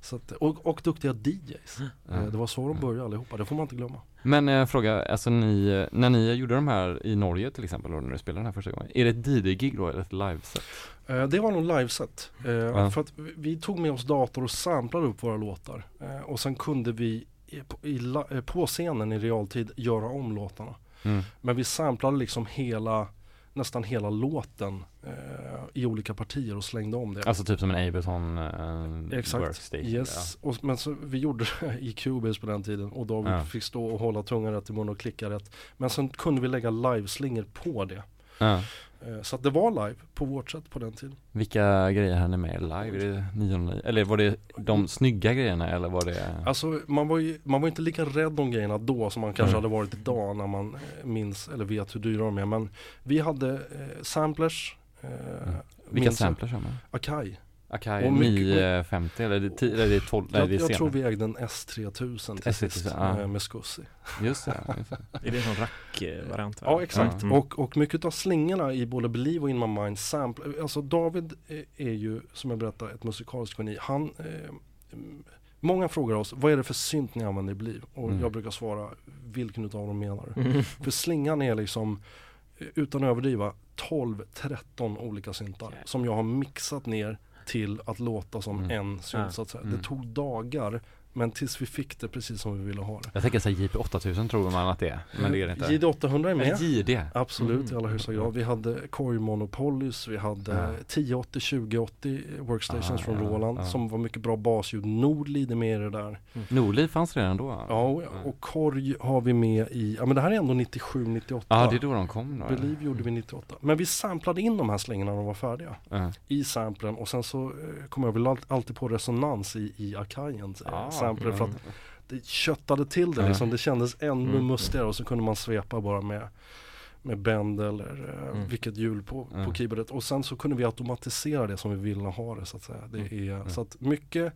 Så att, och, och duktiga DJs. Ja. Eh, Det var så de började allihopa, det får man inte glömma. Men eh, fråga, alltså ni, när ni gjorde de här i Norge till exempel, och när du spelade den här första gången, är det ett DJ-gig då eller ett liveset? Eh, Det var nog liveset. Eh, Ja. För att vi- vi tog med oss dator och samplade upp våra låtar. Eh, Och sen kunde vi i, på- i, eh, på scenen i realtid göra om låtarna. Mm. Men vi samplade liksom hela, nästan hela låten eh, i olika partier och slängde om det. Alltså typ som en Ableton eh, Exakt. workstation? Yes, och, men så, vi gjorde det i Cubase på den tiden och David Ja. fick stå och hålla tungan rätt i mun och klicka rätt. Men sen kunde vi lägga liveslingor på det. Ja. Eh, så att det var live på vårt sätt på den tiden. Vilka grejer hann ni med live? Är det 909? Eller var det de snygga grejerna eller var det? Alltså man var ju man var inte lika rädd om grejerna då som man kanske Mm. hade varit idag när man eh, minns eller vet hur dyra de är. Men vi hade eh, samplers, eh, Mm. Vilka samplers har man? Akai. Akai Och mycket- 950 eller det, 10, eller det är 12, nej Jag, det är jag tror vi ägde en S3000 till S3000, sist ja. eh, med Scussi. Just det, just det. Är det en rack-variant? Ja exakt Mm. och, och mycket av slingorna i både Believe och In My Mind sample, alltså David är, är ju som jag berättade ett musikaliskt geni. Han, eh, många frågar oss vad är det för synt ni använder i Believe? Och Mm. jag brukar svara vilken utav dem menar du? Mm. För slingan är liksom eh, utan att överdriva 12-13 olika syntar Jävlar. som jag har mixat ner till att låta som Mm. en synt så att säga. Mm. Det tog dagar men tills vi fick det precis som vi ville ha det. Jag tänker såhär JP 8000 tror man att det är, men det är det inte. JD800 är med. JD. Absolut Mm. i allra högsta grad. Vi hade Core Monopolies, vi hade Ja. 1080, 2080 workstations Ah, från ja, Roland ja. som var mycket bra basljud. Nordlid är med i det där. Norli fanns redan då? Ja, och, och Korg har vi med i, ja men det här är ändå 97, 98. Ja, det är då de kom då. Believe gjorde vi 98. Men vi samplade in de här slingorna när de var färdiga i samplen och sen så eh, kom jag väl all- alltid på resonans i, i Akajen Ah, sampler för att mm. det köttade till det liksom. Det kändes ännu Mm. mustigare och så kunde man svepa bara med med bend eller eh, Mm. vilket hjul på, på Mm. keyboardet och sen så kunde vi automatisera det som vi ville ha det så att säga. Det är, Mm. Så att mycket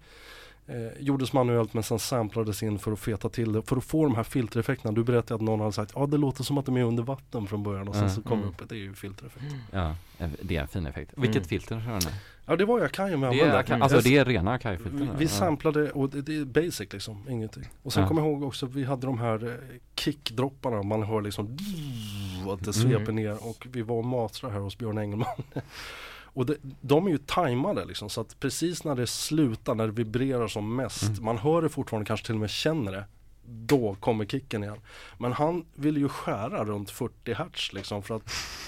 eh, gjordes manuellt men sen samplades in för att feta till det för att få de här filtereffekterna. Du berättade att någon hade sagt ja det låter som att de är under vatten från början och sen Mm. så kom Mm. upp det är ju filtereffekt. Ja, det är en fin effekt. Vilket Mm. filter kör ni? Ja det var jag kan ju med Det använda. alltså det är rena vi, Akai-filter? vi samplade och det, det är basic liksom, ingenting. Och sen Ja. kommer jag ihåg också vi hade de här eh, kickdropparna, man hör liksom att det sveper Mm. ner och vi var och mastrade här hos Björn Engelman. och det, de är ju tajmade liksom så att precis när det slutar, när det vibrerar som mest, Mm. man hör det fortfarande, kanske till och med känner det. Då kommer kicken igen. Men han ville ju skära runt 40 hertz liksom för att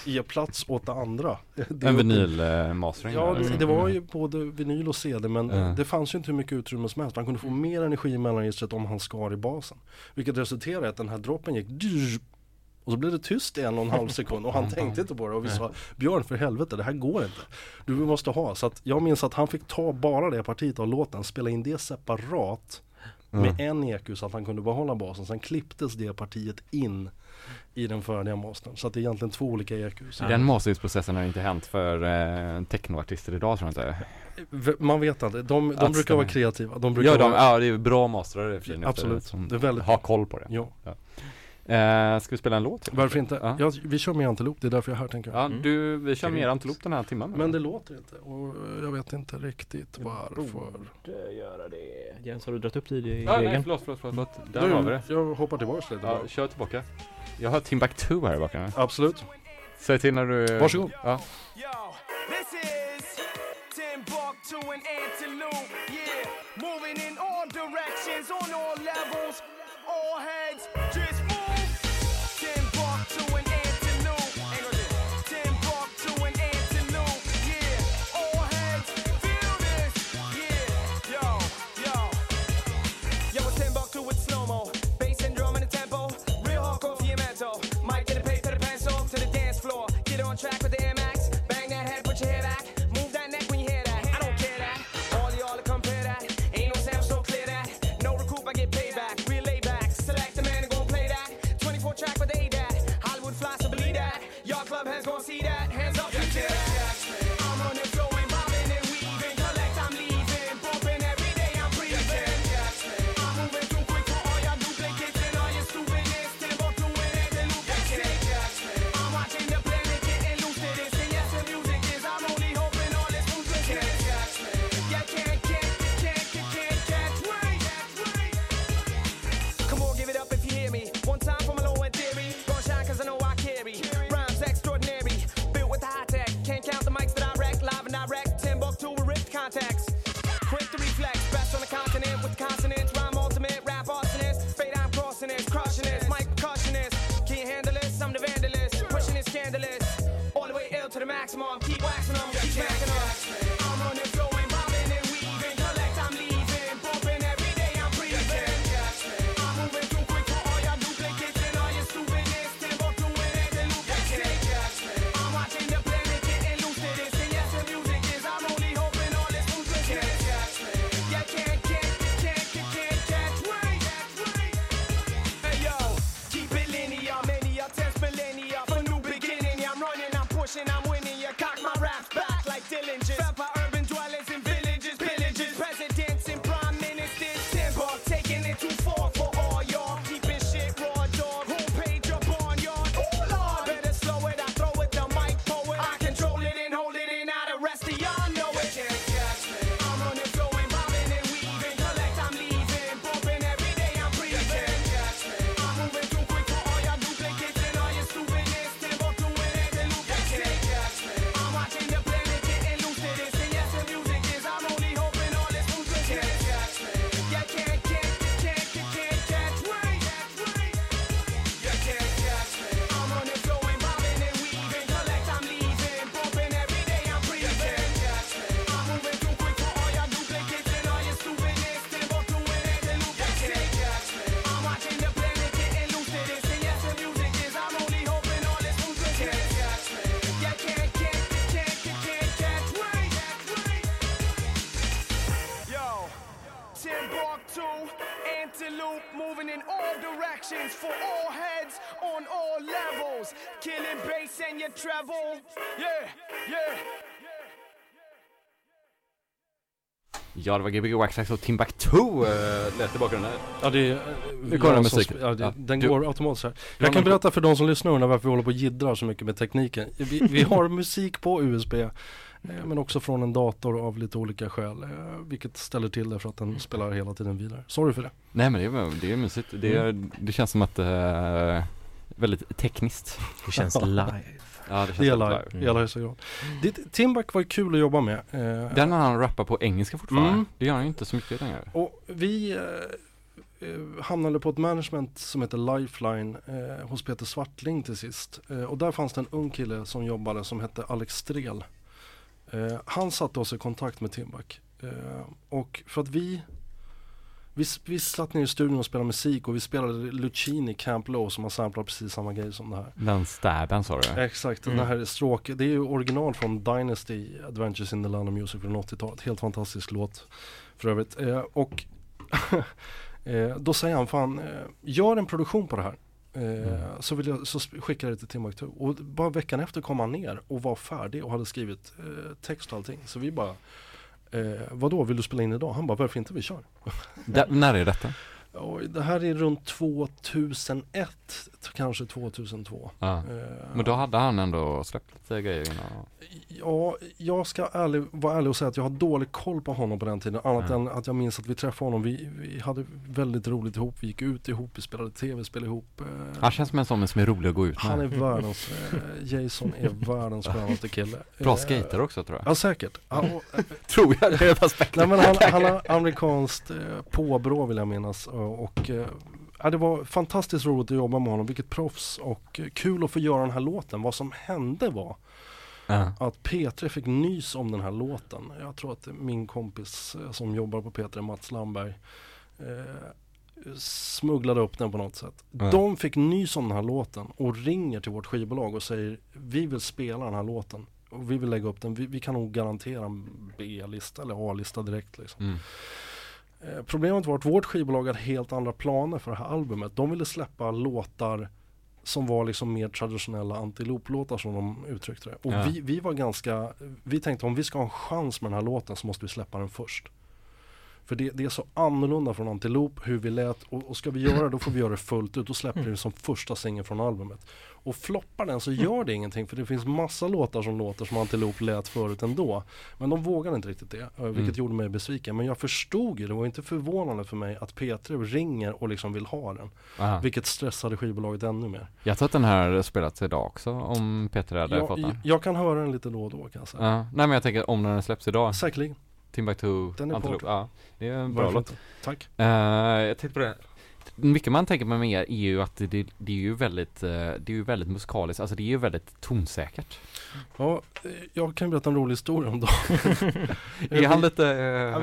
ge plats åt det andra. Det En vinyl-mastering? Ja, det, det var ju både vinyl och CD men Ja. det fanns ju inte hur mycket utrymme som helst. Man kunde få mer energi i mellanregistret om han skar i basen. Vilket resulterade i att den här droppen gick och så blev det tyst i en och en halv sekund och han tänkte inte på det och vi sa Björn för helvete det här går inte. Du måste ha. Så att jag minns att han fick ta bara det partiet av låten, spela in det separat med en EQ så att han kunde behålla basen. Sen klipptes det partiet in i den färdiga mastern. Så att det är egentligen två olika EQs. Ja. Den masteringsprocessen har inte hänt för eh, technoartister idag tror jag inte. Man vet inte, de, de brukar stämma. vara kreativa. De brukar Ja, de, vara, ja, det är bra mastrare för sig Absolut. som Det är väldigt- har koll på det. Ja, Eh, ska vi spela en låt? varför inte? Ja. Ja, vi kör med Antilop, det är därför jag är här tänker jag. Ja, Mm. du, vi kör mer. Antilop den här timmen. Men det låter inte och jag vet inte riktigt varför. Borde göra det. Jens, har du dragit upp tid i Ja, nej, regeln? förlåt, förlåt, förlåt. förlåt. Där har vi det. Jag hoppar tillbaka lite Ja, kör tillbaka. Jag har Timbuktu här i bakgrunden. Absolut. Säg till när du... Varsågod. Ja. Moving in all directions, on all levels, all heads. Just maximum. Keep waxing them, keep smacking them. Ja, det var Gbg Waxax och Timbuktu äh, lät i bakgrunden. Ja det är, Nu kommer musik. Ja, det, Ja, den du- går automatiskt här. Jag kan berätta för de som lyssnar undrar varför vi håller på och jiddrar så mycket med tekniken. Vi, vi har musik på USB eh, men också från en dator av lite olika skäl. eh, Vilket ställer till det för att den spelar hela tiden vidare. Sorry för det. Nej men det är, det är mysigt. Det, är, det känns som att det är väldigt tekniskt. Det känns live. Ja, det Det i högsta grad. Det- Timbuk var ju kul att jobba med. eh, Den har han rappar på engelska fortfarande. Mm. Det gör han ju inte så mycket längre. Och vi eh, eh, hamnade på ett management som heter Lifeline eh, hos Peter Svartling till sist. Eh, och där fanns det en ung kille som jobbade som hette Alex Strel. Eh, han satte oss i kontakt med Timbuk. Och för att vi vi, vi satt ner i studion och spelade musik och vi spelade Lucini Camp Low som har samplat precis samma grej som det här. Den stäben sa du? Exakt, Mm. den här stråk, det är ju original från Dynasty Adventures in the Land of Music från 80-talet. Helt fantastisk låt för övrigt. Eh, och eh, då säger han, fan eh, gör en produktion på det här. Eh, Så, vill jag, så skickar jag det till Timbuktu. Och bara veckan efter kom han ner och var färdig och hade skrivit eh, text och allting. Så vi bara, eh, vadå vill du spela in idag? Han bara, varför inte vi kör? Da, när är detta? Oj, det här är runt 2001, t- kanske 2002. Ja. Eh, Men då hade han ändå släppt lite grejer innan. Ja, jag ska ärlig, vara ärlig och säga att jag har dålig koll på honom på den tiden. Annat Ja. än att jag minns att vi träffade honom. Vi, vi hade väldigt roligt ihop. Vi gick ut ihop, vi spelade tv-spel ihop. eh, Han känns som en sån som är rolig att gå ut med. han är världens, eh, Jason är världens skönaste kille. Bra skater också tror jag. Ja säkert. Eh, Tror jag, det är nej, men han, han har amerikanskt påbrå vill jag minnas. Och, eh, ja, det var fantastiskt roligt att jobba med honom. Vilket proffs och eh, kul att få göra den här låten. Vad som hände var Ja. att P3 fick nys om den här låten. Jag tror att min kompis eh, som jobbar på P3, Mats Lamberg, eh, smugglade upp den på något sätt. Ja. De fick nys om den här låten och ringer till vårt skivbolag och säger vi vill spela den här låten. Och vi vill lägga upp den, vi, vi kan nog garantera en B-lista eller A-lista direkt liksom. Mm. Eh, Problemet var att vårt skivbolag hade helt andra planer för det här albumet. De ville släppa låtar som var liksom mer traditionella antiloplåtar som de uttryckte det. Och Ja. vi, vi var ganska, vi tänkte om vi ska ha en chans med den här låten så måste vi släppa den först. För det, det är så annorlunda från Antilop hur vi lät och, och ska vi göra det då får vi göra det fullt ut. Då släpper vi det som första singeln från albumet. Och floppar den så gör det ingenting för det finns massa låtar som låter som Antilop lät förut ändå. Men de vågade inte riktigt det, eh, vilket Mm. gjorde mig besviken. Men jag förstod ju, det var inte förvånande för mig att P3 ringer och liksom vill ha den. Aha. Vilket stressade skivbolaget ännu mer. Jag tror att den här spelats idag också om Peter hade fått Jag, den. jag kan höra den lite då och då kan jag säga. Ja. Nej men jag tänker om den släpps idag, Säkerligen. Timbuktu, Den är Antelope, på. ja. Det är en bra Varför låt. inte? Tack. Eh, jag tänkte på det. Mycket man tänker med er är ju att det, det, är ju väldigt, eh, det är ju väldigt musikaliskt, alltså det är ju väldigt tonsäkert. Ja, eh, jag kan berätta en rolig historia om Är han lite...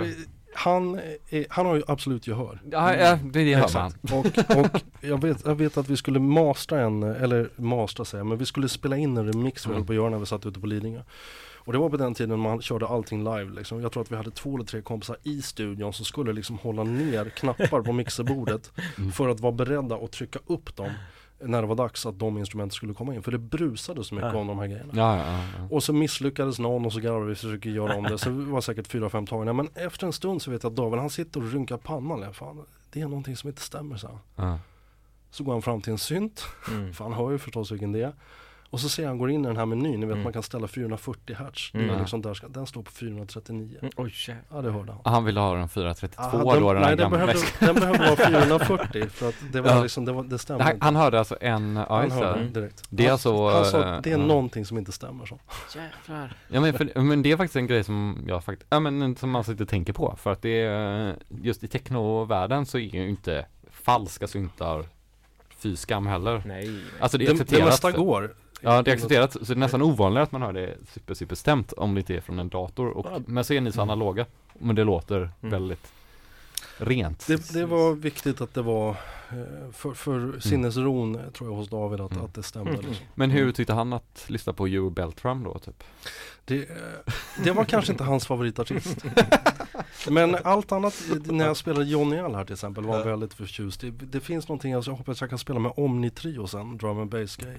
Vi- han, är, han har ju absolut gehör. Ja, ja det, det hör man. Och, och jag, vet, jag vet att vi skulle mastra en, eller mastra säger men vi skulle spela in en remix vi Mm. höll på att göra när vi satt ute på Lidingö. Och det var på den tiden man körde allting live liksom. Jag tror att vi hade två eller tre kompisar i studion som skulle liksom hålla ner knappar på mixerbordet Mm. för att vara beredda att trycka upp dem när det var dags att de instrumenten skulle komma in. För det brusade så mycket Ja. om de här grejerna. Ja, ja. Och så misslyckades någon och så garvade vi och försöker göra om det. Så det var säkert fyra, fem tagningar. Men efter en stund så vet jag att David han sitter och rynkar pannan. Fan, det är någonting som inte stämmer så. Så går han fram till en synt. Mm. För han hör ju förstås vilken det är. Och så ser han går in i den här menyn. Ni vet Mm. man kan ställa 440 hertz. Mm. Det är liksom där den står på 439. Mm, Oj, jävlar. Ja det hörde han. Han ville ha den 432 Ah, då, den nej, den behövde, den behövde vara 440 för att det var Ja. liksom, det, var, det stämde Han, inte. han hörde alltså en, ja Han hörde det. den direkt. Det är Han- alltså, han sa, det är ja. någonting som inte stämmer så. Jävlar. Ja men, för, men det är faktiskt en grej som jag faktiskt, ja men som man inte tänker på för att det är, just i technovärlden så är ju inte falska syntar fy skam heller. Nej. Alltså det är Det, det mesta går. Ja det är accepterat, så det är nästan ovanligare att man hör det super, super stämt om det inte är från en dator. Och, Ja. men så är ni så Mm. analoga. Men det låter Mm. väldigt rent. Det, det var viktigt att det var eh, för, för sinnesron eh, tror jag hos David att, Mm. att det stämde. Mm. Liksom. Men hur tyckte han att lyssna på Joe Beltram då typ? Det, eh, det var kanske inte hans favoritartist. Men allt annat, när jag spelade Johnny All här till exempel var han väldigt förtjust i. Det finns någonting, alltså, jag hoppas jag kan spela med Omni Trio sen, Drum and Bass Gay.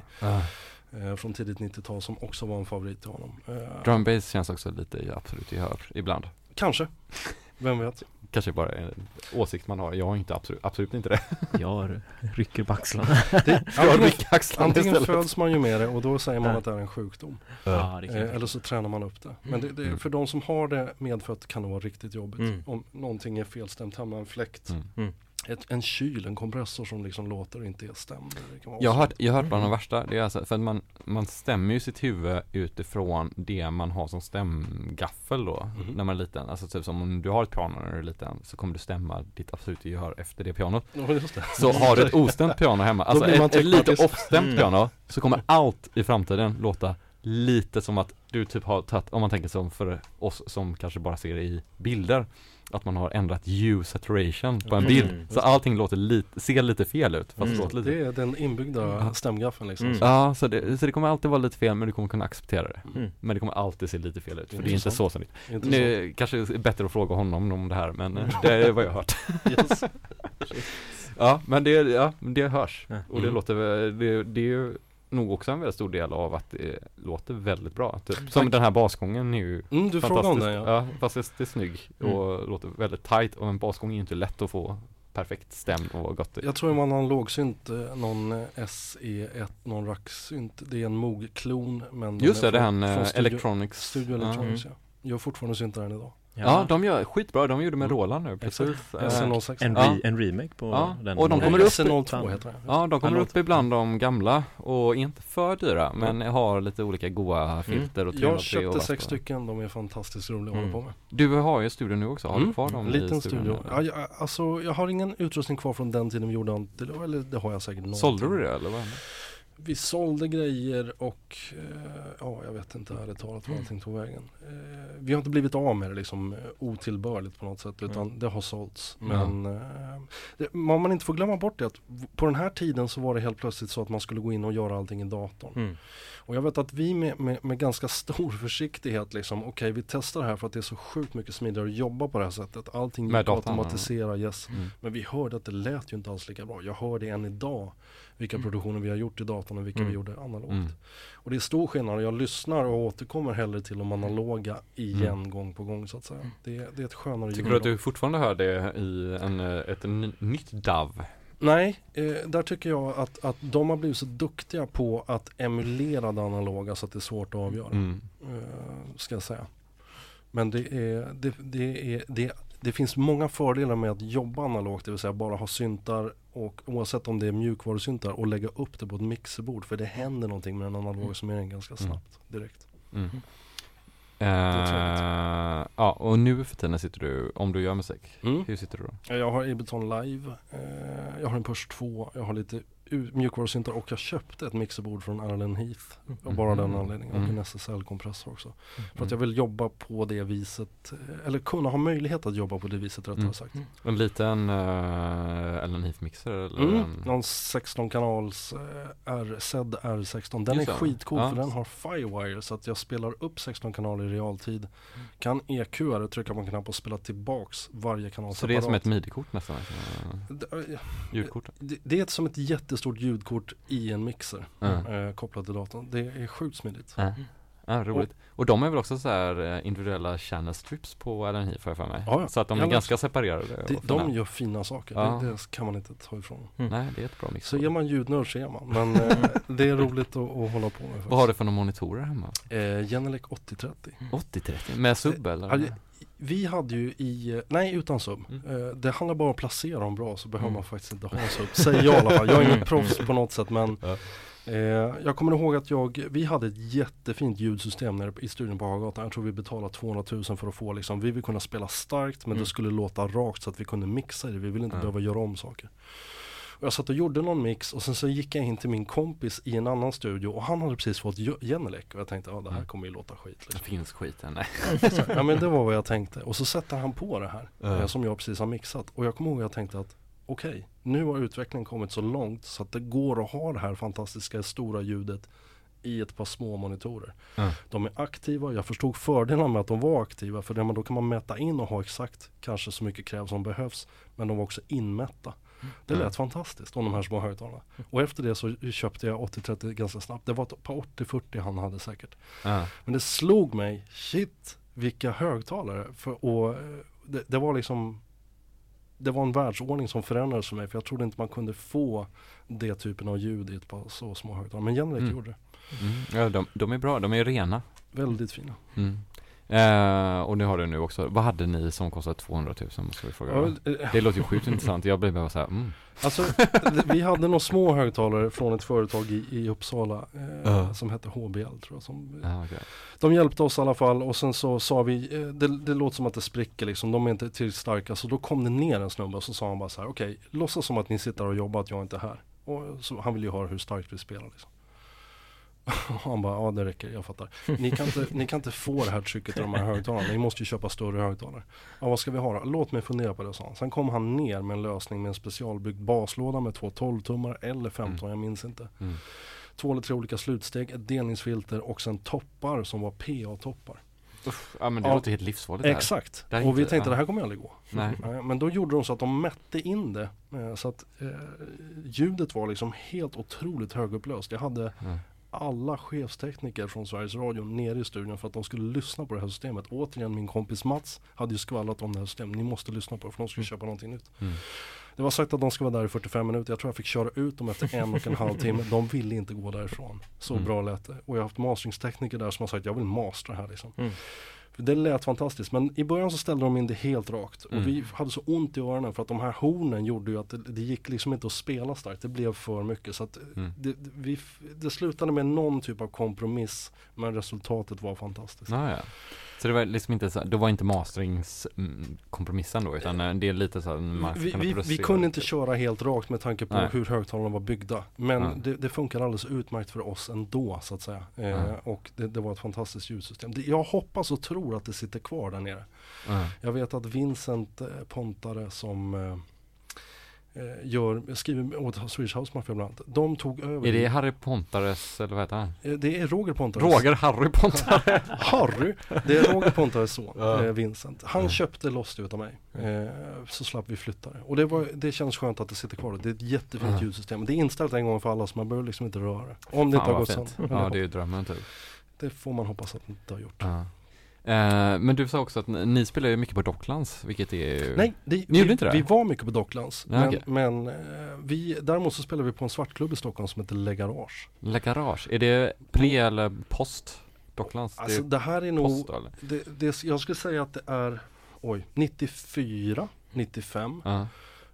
Eh, från tidigt 90-tal som också var en favorit till honom. Eh, Drum bass känns också lite i absolut gehör ibland. Kanske, vem vet. Kanske bara en åsikt man har, jag har inte absolut, absolut inte det. Jag rycker på axlarna. Det, Jag antingen, rycker axlarna antingen istället. föds man ju med det och då säger man att det är en sjukdom. Ja, det Eh, eller så tränar man upp det. Men det, det, Mm. för de som har det medfött kan det vara riktigt jobbigt. Mm. Om någonting är felstämt hemma, en fläkt, Mm. Ett, en kyl, en kompressor som liksom låter och inte vara Jag har hört, jag har hört bland de värsta, det är alltså för att man, man stämmer ju sitt huvud utifrån det man har som stämgaffel då, Mhm. när man är liten. Alltså typ som om du har ett piano när du är liten så kommer du stämma ditt absoluta gehör efter det pianot. Ja, just det. Så har du ett ostämt piano hemma, alltså ett, ett lite off-stämt Mm. piano, så kommer allt i framtiden låta lite som att du typ har tagit, om man tänker som för oss som kanske bara ser i bilder, att man har ändrat hue saturation på en Mm. bild. Just Så allting låter lite, ser lite fel ut, fast Mm. låter lite Det är den inbyggda Ja. stämgaffeln liksom. Mm. Ja, så det, så det kommer alltid vara lite fel men du kommer kunna acceptera det. Mm. Men det kommer alltid se lite fel ut, för det är inte Intressant. så som det Nu kanske det är bättre att fråga honom om det här men eh, det är vad jag har hört. Yes. Ja, men det, ja, det hörs. Och det Mm. låter, det, det är ju nog också en väldigt stor del av att det låter väldigt bra. Typ. Som Tack. den här basgången är ju Mm, du frågade om den ja. ja. fantastiskt är snygg och låter väldigt tight och en basgång är ju inte lätt att få perfekt stämd och gott. Jag tror man har en lågsynt, eh, någon eh, SE1, någon racksynt. Det är en Moog-klon. Men den Just det, är det är från eh, Studio, Electronics. Studio Ja. Electronics ja. Gör fortfarande syntar än idag. Ja, de gör skitbra, de gjorde med Mm. Roland nu precis. Eh, SN06. En, Ja. re, en remake på Ja, den. och de kommer upp- SN02 heter det. Ja, de kommer upp ibland de gamla och inte för dyra men har lite olika goa filter och 303 Jag köpte sex stycken, de är fantastiskt roliga att Mm. hålla på med. Du har ju studio nu också, har du Mm, kvar dem Liten studio. Ja, jag, alltså, jag har ingen utrustning kvar från den tiden vi gjorde eller det har jag säkert någonting. Sålde du det eller vad hände? Vi sålde grejer och eh, ja, jag vet inte ärligt talat var allting tog vägen. Eh, vi har inte blivit av med det liksom eh, otillbörligt på något sätt utan Mm. det har sålts. Mm. Men det, vad man inte får glömma bort är att på den här tiden så var det helt plötsligt så att man skulle gå in och göra allting i datorn. Mm. Och jag vet att vi med, med, med ganska stor försiktighet liksom, okej vi testar det här för att det är så sjukt mycket smidigare att jobba på det här sättet. Allting gick att automatisera, yes. Mm. Men vi hörde att det lät ju inte alls lika bra. Jag hör det än idag. Vilka Mm. produktioner vi har gjort i datorn och vilka Mm. vi gjorde analogt. Mm. Och det är stor skillnad. Jag lyssnar och återkommer hellre till de analoga igen Mm. gång på gång så att säga. Det, är- det är ett skönare Tycker du att du fortfarande hör det i en, ett ny- nytt DAV? Nej, eh, där tycker jag att, att de har blivit så duktiga på att emulera det analoga så att det är svårt att avgöra. Mm. eh, ska jag säga. Men det, är, det, det, är, det, det finns många fördelar med att jobba analogt, det vill säga bara ha syntar och oavsett om det är mjukvarusyntar och lägga upp det på ett mixerbord för det händer någonting med den analoga summeringen ganska Mm. snabbt direkt. Mm. Eh, ja, och nu för tiden sitter du, om du gör musik, Mm. hur sitter du då? Jag har Ableton Live, eh, jag har en Push 2, jag har lite mjukvarusyntar och jag köpte ett mixerbord från Allen Heath. Av bara den Mhm. anledningen. Och Mm. en SSL-kompressor också. För Mm. att jag vill jobba på det viset, eh, eller kunna ha möjlighet att jobba på det viset rättare Mm. sagt. En liten uh, Ellen Heath-mixer eller? Mm. en- Någon 16 kanals eh, R, ZED R16. Den Just är skitcool Ja. för den har Firewire så att jag spelar upp 16 kanaler i realtid. Mm. Kan EQ, trycka på en knapp och spela tillbaks varje kanal Så det är som ett separat. midi-kort nästan? alltså, Det- Ljudkort? Det, det är som ett jättestort ljudkort i en mixer Mm. eh, kopplat till datorn. Det är sjukt smidigt. Ja. Ja, roligt. Och de är väl också så här eh, individuella channel strips på Heath får jag för mig? Ja, ja. Så att de är ganska separerade? Fina. de gör fina saker, Ja. det, det kan man inte ta ifrån. Nej, det är ett bra Så mixer. är man ljudnörd så är man. Men eh, det är roligt att, att hålla på med. Vad har du för några monitorer hemma? Eh, Genelec 8030. 8030? Med sub eller? Vi hade ju i, nej utan sub. Mm. Eh, det handlar bara om att placera dem bra så behöver Mm. man faktiskt inte ha en sub. Säger jag i alla fall. Jag är ingen proffs på något sätt men Ja. eh, Jag kommer ihåg att jag, vi hade ett jättefint ljudsystem nere i studion på Hagatan. Jag tror vi betalade 200 000 för att få liksom, vi vill kunna spela starkt men Mm. det skulle låta rakt så att vi kunde mixa det. Vi ville inte Ja. behöva göra om saker. Och jag satt och gjorde någon mix och sen så gick jag in till min kompis i en annan studio och han hade precis fått Ge- Genelec och jag tänkte ja det här Mm. kommer ju låta skit. Det Liksom. finns skiten, nej. Ja men det var vad jag tänkte och så sätter han på det här eh, som jag precis har mixat och jag kommer ihåg att jag tänkte att okej, nu har utvecklingen kommit så långt så att det går att ha det här fantastiska stora ljudet i ett par små monitorer. Ja. De är aktiva, jag förstod fördelarna med att de var aktiva för det, då kan man mäta in och ha exakt kanske så mycket kräv som behövs men de var också inmätta. Det lät Ja. fantastiskt om de här små högtalarna. Och efter det så köpte jag 8030 ganska snabbt. Det var ett par 8040 han hade säkert. Ja. Men det slog mig, shit vilka högtalare. För, och eh, det, det var liksom Det var en världsordning som förändrades för mig för jag trodde inte man kunde få det typen av ljud i ett par så små högtalare. Men Genelec Mm. gjorde det. Mm. ja de, de är bra, de är rena. Väldigt fina. Mm. Eh, och det har du nu också. Vad hade ni som kostade 200 000 måste vi fråga? Ja, eh, Det låter ju sjukt intressant. Jag blev bara så här, mm. Alltså, vi hade några små högtalare från ett företag i, i Uppsala eh, Ja. som hette HBL tror jag. Som, Ja, okej. De hjälpte oss i alla fall och sen så sa vi, eh, det, det låter som att det spricker liksom, de är inte tillräckligt starka. Så då kom det ner en snubbe och så sa han bara så här, okej, låtsas som att ni sitter och jobbar, att jag inte är här. Och så, han vill ju höra hur starkt vi spelar liksom. Han bara, ja det räcker, jag fattar. Ni kan, inte, ni kan inte få det här trycket i de här högtalarna, ni måste ju köpa större högtalare. Ja vad ska vi ha då? Låt mig fundera på det, sa han. Sen kom han ner med en lösning med en specialbyggd baslåda med två 12-tummare eller 15, jag minns inte. Mm. Två eller tre olika slutsteg, ett delningsfilter och sen toppar som var PA-toppar. Uff, ja men det Ja. låter helt livsfarligt. Exakt. Det här är och vi tänkte ja. det här kommer aldrig gå. Nej. Men då gjorde de så att de mätte in det. eh, Så att eh, ljudet var liksom helt otroligt högupplöst. Jag hade Ja. Alla chefstekniker från Sveriges Radio nere i studion för att de skulle lyssna på det här systemet. Återigen min kompis Mats hade ju skvallrat om det här systemet. Ni måste lyssna på det för de skulle Mm. köpa någonting nytt. Mm. Det var sagt att de skulle vara där i 45 minuter. Jag tror jag fick köra ut dem efter en och en halv timme. De ville inte gå därifrån. Så Mm. bra lät det. Och jag har haft masteringstekniker där som har sagt jag vill mastra här liksom. Det lät fantastiskt men i början så ställde de in det helt rakt och Mm. vi hade så ont i öronen för att de här hornen gjorde ju att det, det gick liksom inte att spela starkt. Det blev för mycket så att Mm. det, vi, det slutade med någon typ av kompromiss men resultatet var fantastiskt. Ja, ja. Så det var liksom inte så, det var inte masteringskompromissen då utan eh, det är lite så här man Vi, vi, vi kunde inte typ. köra helt rakt med tanke på Nej. hur högtalarna var byggda. Men det, det funkar alldeles utmärkt för oss ändå så att säga. Eh. Och det, det var ett fantastiskt ljudsystem. Jag hoppas och tror att det sitter kvar där nere. Ja. Jag vet att Vincent eh, Pontare som eh, gör, skriver åt Swedish House Mafia bland annat. De tog över. Är det Harry Pontares, eller vad heter han? Eh, det är Roger Pontares. Roger Harry Pontare? Harry. Det är Roger Pontares son, Ja. eh, Vincent. Han Ja. köpte loss det utav mig. Eh, så slapp vi flytta det. Och det, var, det känns skönt att det sitter kvar. Det är ett jättefint Ja. ljudsystem. Det är inställt en gång för alla så man behöver liksom inte röra det. Om det inte har gått sönder. Ja det är ju drömmen typ det får man hoppas att det inte har gjort. ja. Eh, Men du sa också att ni, spelar ju mycket på Docklands, vilket är Nej, det, Ni vi, gjorde inte det? vi var mycket på Docklands. Men okej. men eh, vi, däremot så spelade vi på en svartklubb i Stockholm som heter Le Garage. Le Garage, är det pre eller post Docklands? Alltså det det här är nog, post det, det, jag skulle säga att det är, oj, 94, 95. Ja, Jag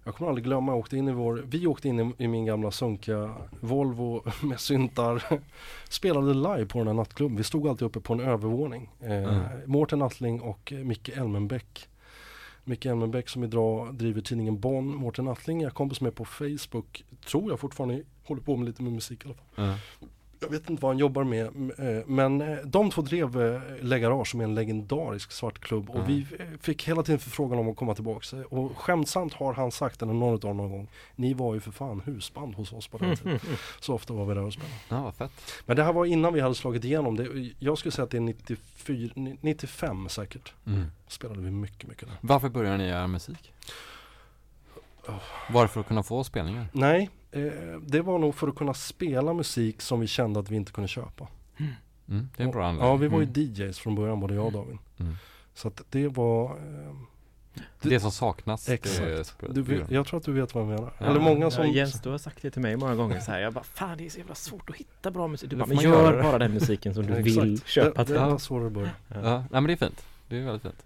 Jag kommer aldrig glömma, jag åkte in i vår, vi åkte in i, i min gamla sunkiga Volvo med syntar. Spelade live på den här nattklubben. Vi stod alltid uppe på en övervåning. Eh, Mm. Mårten Attling och Micke Elmenbäck. Micke Elmenbäck som idag driver tidningen Bonn. Mårten Attling jag kompis med på Facebook. Tror jag fortfarande håller på med lite med musik i alla fall. Ja. Jag vet inte vad han jobbar med eh, men eh, de två drev eh, Le Garage som är en legendarisk svartklubb och Ja. vi fick hela tiden förfrågan om att komma tillbaks. Eh, Och skämtsamt har han sagt, eller någon av någon gång, ni var ju för fan husband hos oss på den tiden. Så ofta var vi där och spelade. Ja, vad fett. Men det här var innan vi hade slagit igenom. Det, jag skulle säga att det är 94, ni- 95 säkert. Mm. Spelade vi mycket, mycket där. Varför började ni göra musik? Var det för att kunna få spelningar? Nej, eh, det var nog för att kunna spela musik som vi kände att vi inte kunde köpa. Mm, det är en bra anledning. Ja, vi var ju mm. DJs från början, både jag och David. Mm. Så att det var eh, Det som saknas. Exakt. Det du, vet- jag tror att du vet vad jag menar. Ja. Eller många som... Ja, Jens, du har sagt det till mig många gånger så här. Jag bara, fan det är så jävla svårt att hitta bra musik. Du Det bara, men gör bara den musiken som du Ja, vill köpa det, till. det Ja. var så det började. Ja, nej men det är fint. Det är väldigt fint.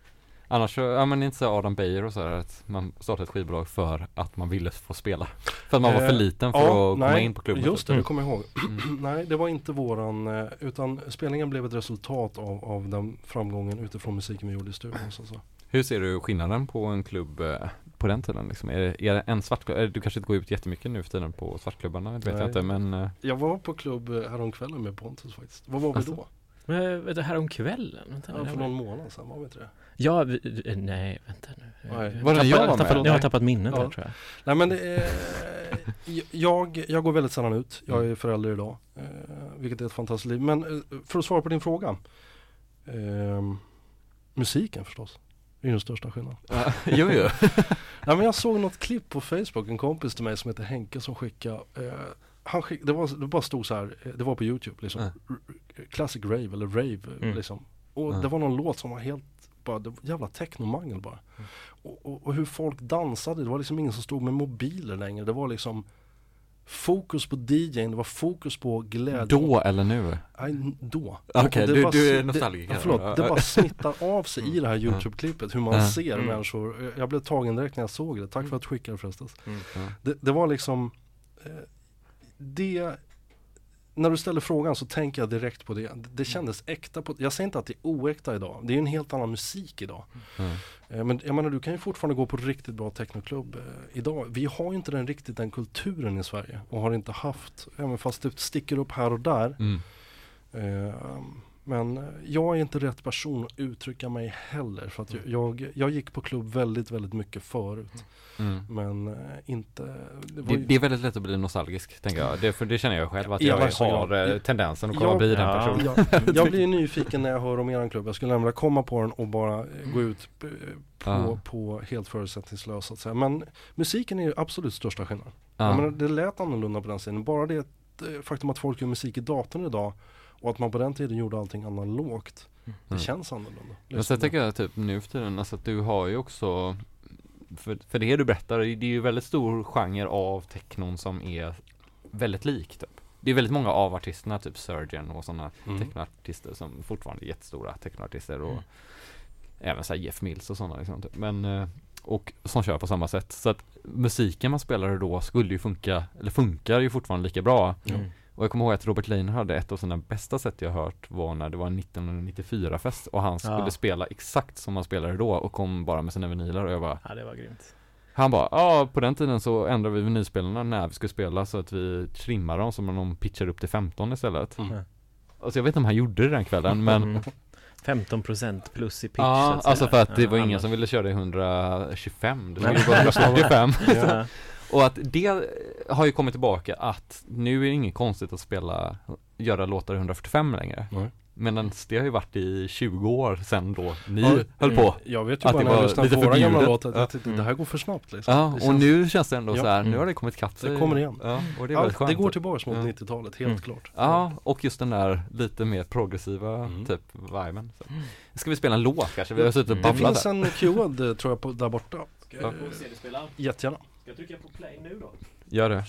Annars så, ja men inte så Adam Beijer och så här att man startade ett skivbolag för att man ville få spela. För att man var för Eh, liten för ja, att komma nej, in på klubben. Just det, typ. det kommer jag ihåg. Mm. nej, det var inte våran, eh, utan spelningen blev ett resultat av, av den framgången utifrån musiken vi gjorde i studion. Så, så. Hur ser du skillnaden på en klubb eh, på den tiden liksom? Är det, är det en svartklubb? eh, Du kanske inte går ut jättemycket nu för tiden på svartklubbarna, det vet Nej. jag inte men eh, Jag var på klubb eh, häromkvällen med Pontus faktiskt. Vad var vi Alltså? då? Men vet du, här om kvällen? Vänta, Ja, det för någon månad sedan, var vi inte det? Ja, vi, eh, nej, vänta nu. Nej. Var det jag var jag, tappar, med? jag har tappat minnet Ja. där tror jag. Nej men är, jag, jag går väldigt sällan ut. Jag är förälder idag. Eh, vilket är ett fantastiskt liv. Men eh, för att svara på din fråga. Eh, musiken förstås. Det är den största skillnaden. jo jo. Nej men jag såg något klipp på Facebook, en kompis till mig som heter Henke som skickade eh, han skick, det, var, det bara stod så här, eh, det var på Youtube liksom. R- Classic rave eller rave eh, Mm. liksom. Och Ja. det var någon låt som var helt, bara, det var jävla technomangel bara. Mm. Och, och, och hur folk dansade, det var liksom ingen som stod med mobiler längre. Det var liksom fokus på DJn, det var fokus på glädje. Då eller nu? Nej, då. Okej, det du- bara du är nostalgiker. Det, ja, förlåt, det bara smittar av sig i det här Youtube-klippet hur man Ja. ser Mm. människor. Jag- blev tagen direkt när jag såg det. Tack för att du skickade förresten. Mm. Det, det var liksom eh, Det När du ställer frågan så tänker jag direkt på det. Det, det kändes äkta på, Jag säger inte att det är oäkta idag. Det är en helt annan musik idag. Mm. Eh, Men jag menar du kan ju fortfarande gå på riktigt bra technoklubb eh, idag. Vi har ju inte den riktigt den kulturen i Sverige och har inte haft, även fast det sticker upp här och där. Mm. Eh, men eh, jag är inte rätt person att uttrycka mig heller. För att jag, jag, jag gick på klubb väldigt, väldigt mycket förut. Mm. Men eh, inte... Det var Det, ju, det är väldigt lätt att bli nostalgisk, tänker jag. Det, för det känner jag själv att jag högsta har grad. eh, tendensen att komma Jag- bli den Ja. personen. jag, jag blir nyfiken när jag hör om eran klubb. Jag skulle nämligen komma på den och bara gå ut eh, på, Ja. på helt förutsättningslöst så att säga. Men musiken är ju absolut största skillnaden. Jag menar, det lät annorlunda på den tiden. Bara det faktum att folk gör musik i datorn idag och att man på den tiden gjorde allting analogt. Det Mm. känns annorlunda. Men sen tänker jag typ nu för tiden, alltså att du har ju också för, för det du berättar, det är ju väldigt stor genre av technon som är väldigt lik typ. Det är väldigt många av artisterna, typ Surgeon och sådana Mm. technoartister som fortfarande är jättestora technoartister och Mm. även såhär Jeff Mills och sådana liksom, typ. Men, eh, och som kör på samma sätt. Så att musiken man spelade då skulle ju funka, eller funkar ju fortfarande lika bra. Mm. Och jag kommer ihåg att Robert Leiner hade ett av sina bästa sätt jag hört var när det var en 1994-fest och han skulle Ja. spela exakt som han spelade då och kom bara med sina vinyler och jag bara Ja, det var grymt. Han bara, ja på den tiden så ändrade vi vinylspelarna när vi skulle spela så att vi trimmade dem som om de pitchade upp till 15 istället. Mm. Alltså jag vet inte om han gjorde det den kvällen men Mm. 15% plus i pitch Ja, alltså för att det Ja, var ingen annars- som ville köra i 125, det var Nej. ju bara 145 Ja. Och att det har ju kommit tillbaka att nu är det inget konstigt att spela, göra låtar i 145 längre Nej. Medan det har ju varit i 20 år sedan då ni Ja, höll mm. på Jag vet ju Att bara det när jag var lyssnar på våra gamla låtar att Ja. jag det här går för snabbt liksom. Ja, och nu känns det ändå Ja. så här, nu Mm. har det kommit katt Det kommer igen. Ja, och det är Allt, skönt det går tillbaks mot Ja. 90-talet, helt Mm. klart. Ja, och just den där lite mer progressiva Mm. typ viben så. Ska vi spela en låt kanske? Vi har suttit och Mm. Det babblat finns en QAD eh, tror jag på, där borta. Ja. Eh, se dig spela. Jättegärna. Ska jag trycka på play nu då? Gör det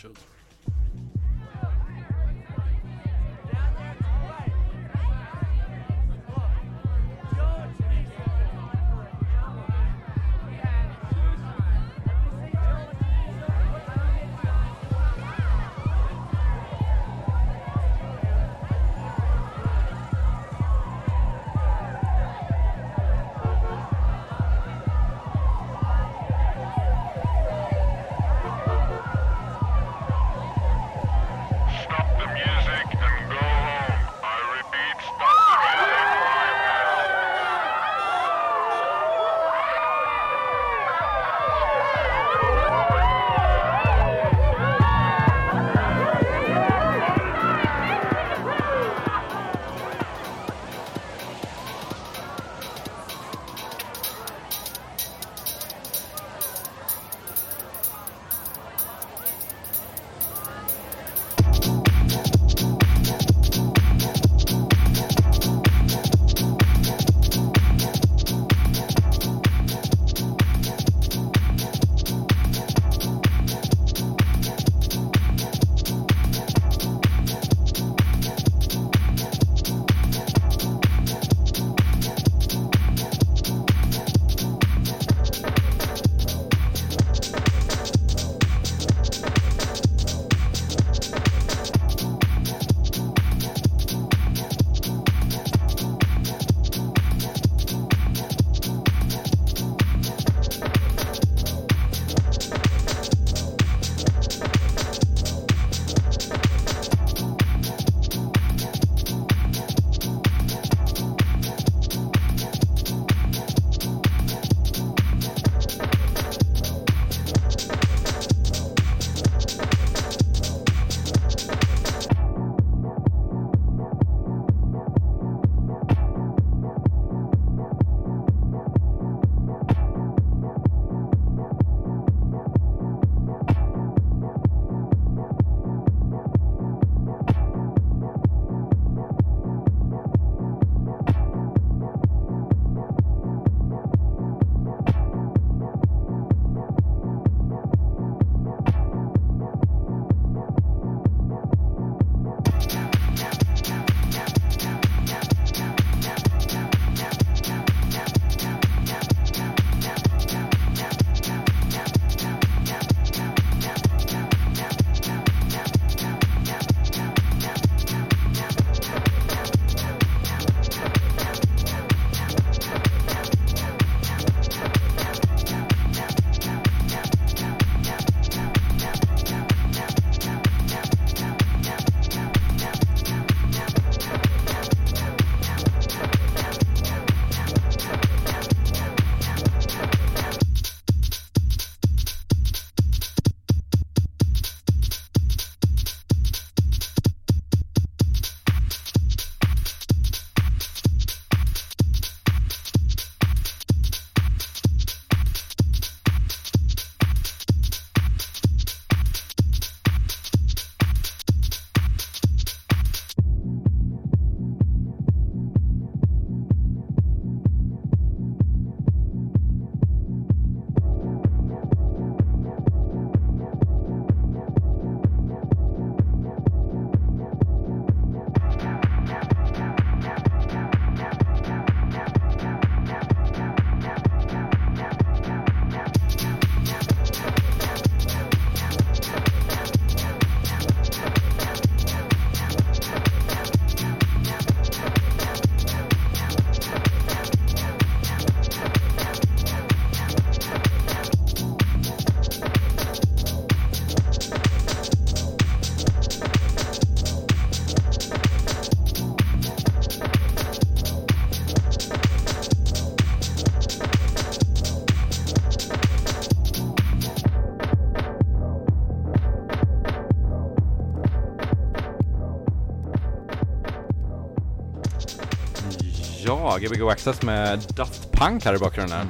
Ja, Gbg Access med Daft Punk här i bakgrunden.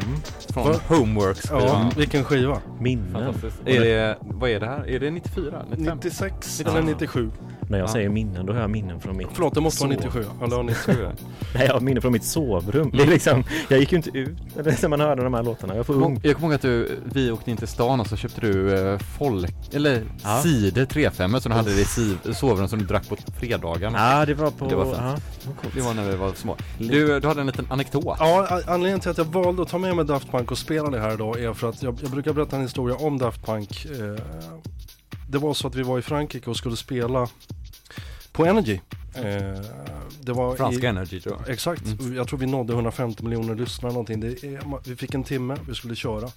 Från Va? Homeworks. Ja, vilken skiva? Minnen. Är det, vad är det här? Är det 94? 95? 96 Ja. eller 97? När jag Ja. säger minnen, då har jag minnen från mitt Förlåt, det måste vara sov- 97. Ja, det var 97. Nej, jag har minnen från mitt sovrum. Det är liksom, jag gick ju inte ut eller när man hörde de här låtarna. Jag ung. Jag kommer ihåg att du, vi åkte in till stan och så köpte du eh, folk, eller Ja. cider 35 som du hade i si- sovrum som du drack på fredagarna. Ja, det var på... Det var fint. Coolt. Det var när vi var små. Du, du hade en liten anekdot. Ja, anledningen till att jag valde att ta med mig Daft Punk och spela det här idag är för att jag, jag brukar berätta en historia om Daft Punk. Eh, det var så att vi var i Frankrike och skulle spela på Energy. Eh, Franska i, Energy tror jag. Exakt, jag tror vi nådde 150 miljoner lyssnare någonting. Är, vi fick en timme, vi skulle köra.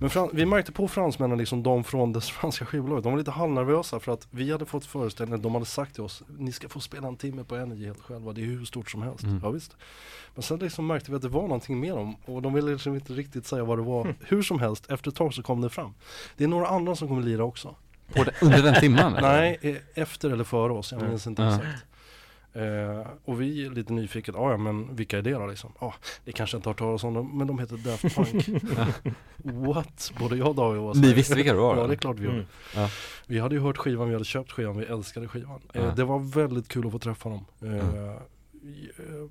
Men fran, vi märkte på fransmännen, liksom de från det franska skivbolaget, de var lite halvnervösa för att vi hade fått föreställningen, de hade sagt till oss, ni ska få spela en timme på Energy helt själva, det är hur stort som helst. Mm. Ja, visst. Men sen liksom märkte vi att det var någonting med dem och de ville liksom inte riktigt säga vad det var. Hur som helst, efter ett tag så kom det fram. Det är några andra som kommer lira också. Det, under den timmen? Nej, eh, efter eller före oss, jag Mm. minns inte Ja. exakt. Eh, och vi är lite nyfiket, "Ah, ja men vilka är det då liksom? Ja, det kanske inte har hört talas om dem, men de heter Daft Punk. What? Både jag och David var Ni visste vilka det var? Ja det är klart vi gjorde. Mm. Ja. Vi hade ju hört skivan, vi hade köpt skivan, vi älskade skivan. Eh, Ja. Det var väldigt kul att få träffa dem. Eh, Mm.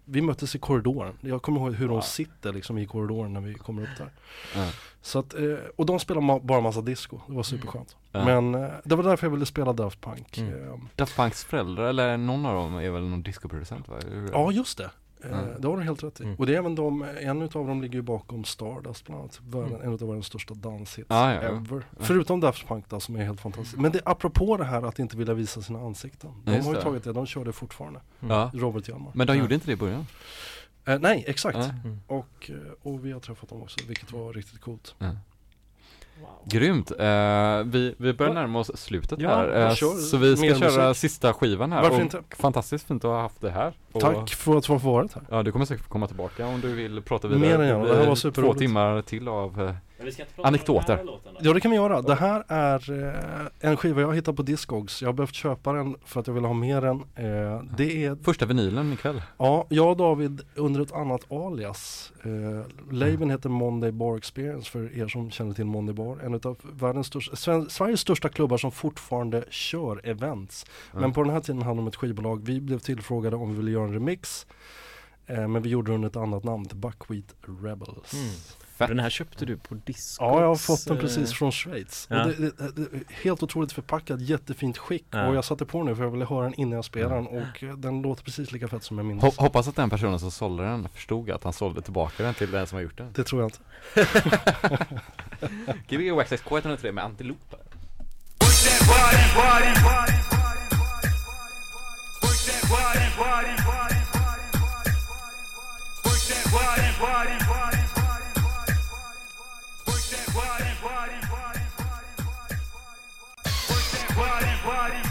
Vi- möttes i korridoren. Jag kommer ihåg hur de sitter liksom i korridoren när vi kommer upp där. Ja. Så att, eh, och de spelar bara massa disco, det var superskönt. Ja. Men eh, det var därför jag ville spela Daft Punk. Mm. Eh, Daft Punks föräldrar, eller någon av dem är väl någon discoproducent va? Ja just det. Eh, Ja. Det har du helt rätt i. Mm. Och det är även de, en utav dem ligger ju bakom Stardust bland annat. Världen, En utav världens största danshits Ja, ja, ja. ever. Förutom Daft Punk då som är helt fantastiskt. Men det apropå det här att inte vilja visa sina ansikten. De Just har ju det. tagit det, de kör det fortfarande. Ja. Robert Hjalmar. Men de Ja. gjorde inte det i början? Eh, nej, exakt. Mm. Och, eh, och vi har träffat dem också, vilket var riktigt coolt. Grymt! Eh, vi, vi börjar närma oss slutet Ja, här, kör så vi ska mer köra musik. sista skivan här. Varför inte? Fantastiskt fint att ha haft det här. Och, Tack för att få varit här. Ja, du kommer säkert komma tillbaka om du vill prata Mer vidare. än gärna, det här var Två superroligt. timmar till av eh, Men vi ska inte prata Anekdoter. om den här låten då? Ja det kan vi göra. Det här är eh, en skiva jag hittat på Discogs. Jag har behövt köpa den för att jag vill ha mer den. Eh, det är första vinylen ikväll. Ja, jag och David under ett annat alias. Eh, labeln heter Monday Bar Experience för er som känner till Monday Bar. En av världens största, Sven, Sveriges största klubbar som fortfarande kör events. Men Mm. på den här tiden handlade det om ett skivbolag. Vi blev tillfrågade om vi ville göra en remix. Eh, men vi gjorde den under ett annat namn, till Buckwheat Rebels. Mm. Fett. Den här köpte du på Discogs? Ja, jag har fått den eh, precis från Schweiz. ja. Och det, det, det, helt otroligt förpackad, jättefint skick. Ja. Och jag satte på den nu för jag ville höra den innan jag spelade Mm. den. Och eh, den låter precis lika fett som jag minns. Ho- hoppas att den personen som sålde den förstod att han sålde tillbaka den till den som har gjort den. Det tror jag inte. Gbg Waxxax K103 med Antilope. Push that body, body, body. Push that body, body, body. Push that body, body, body. Push body,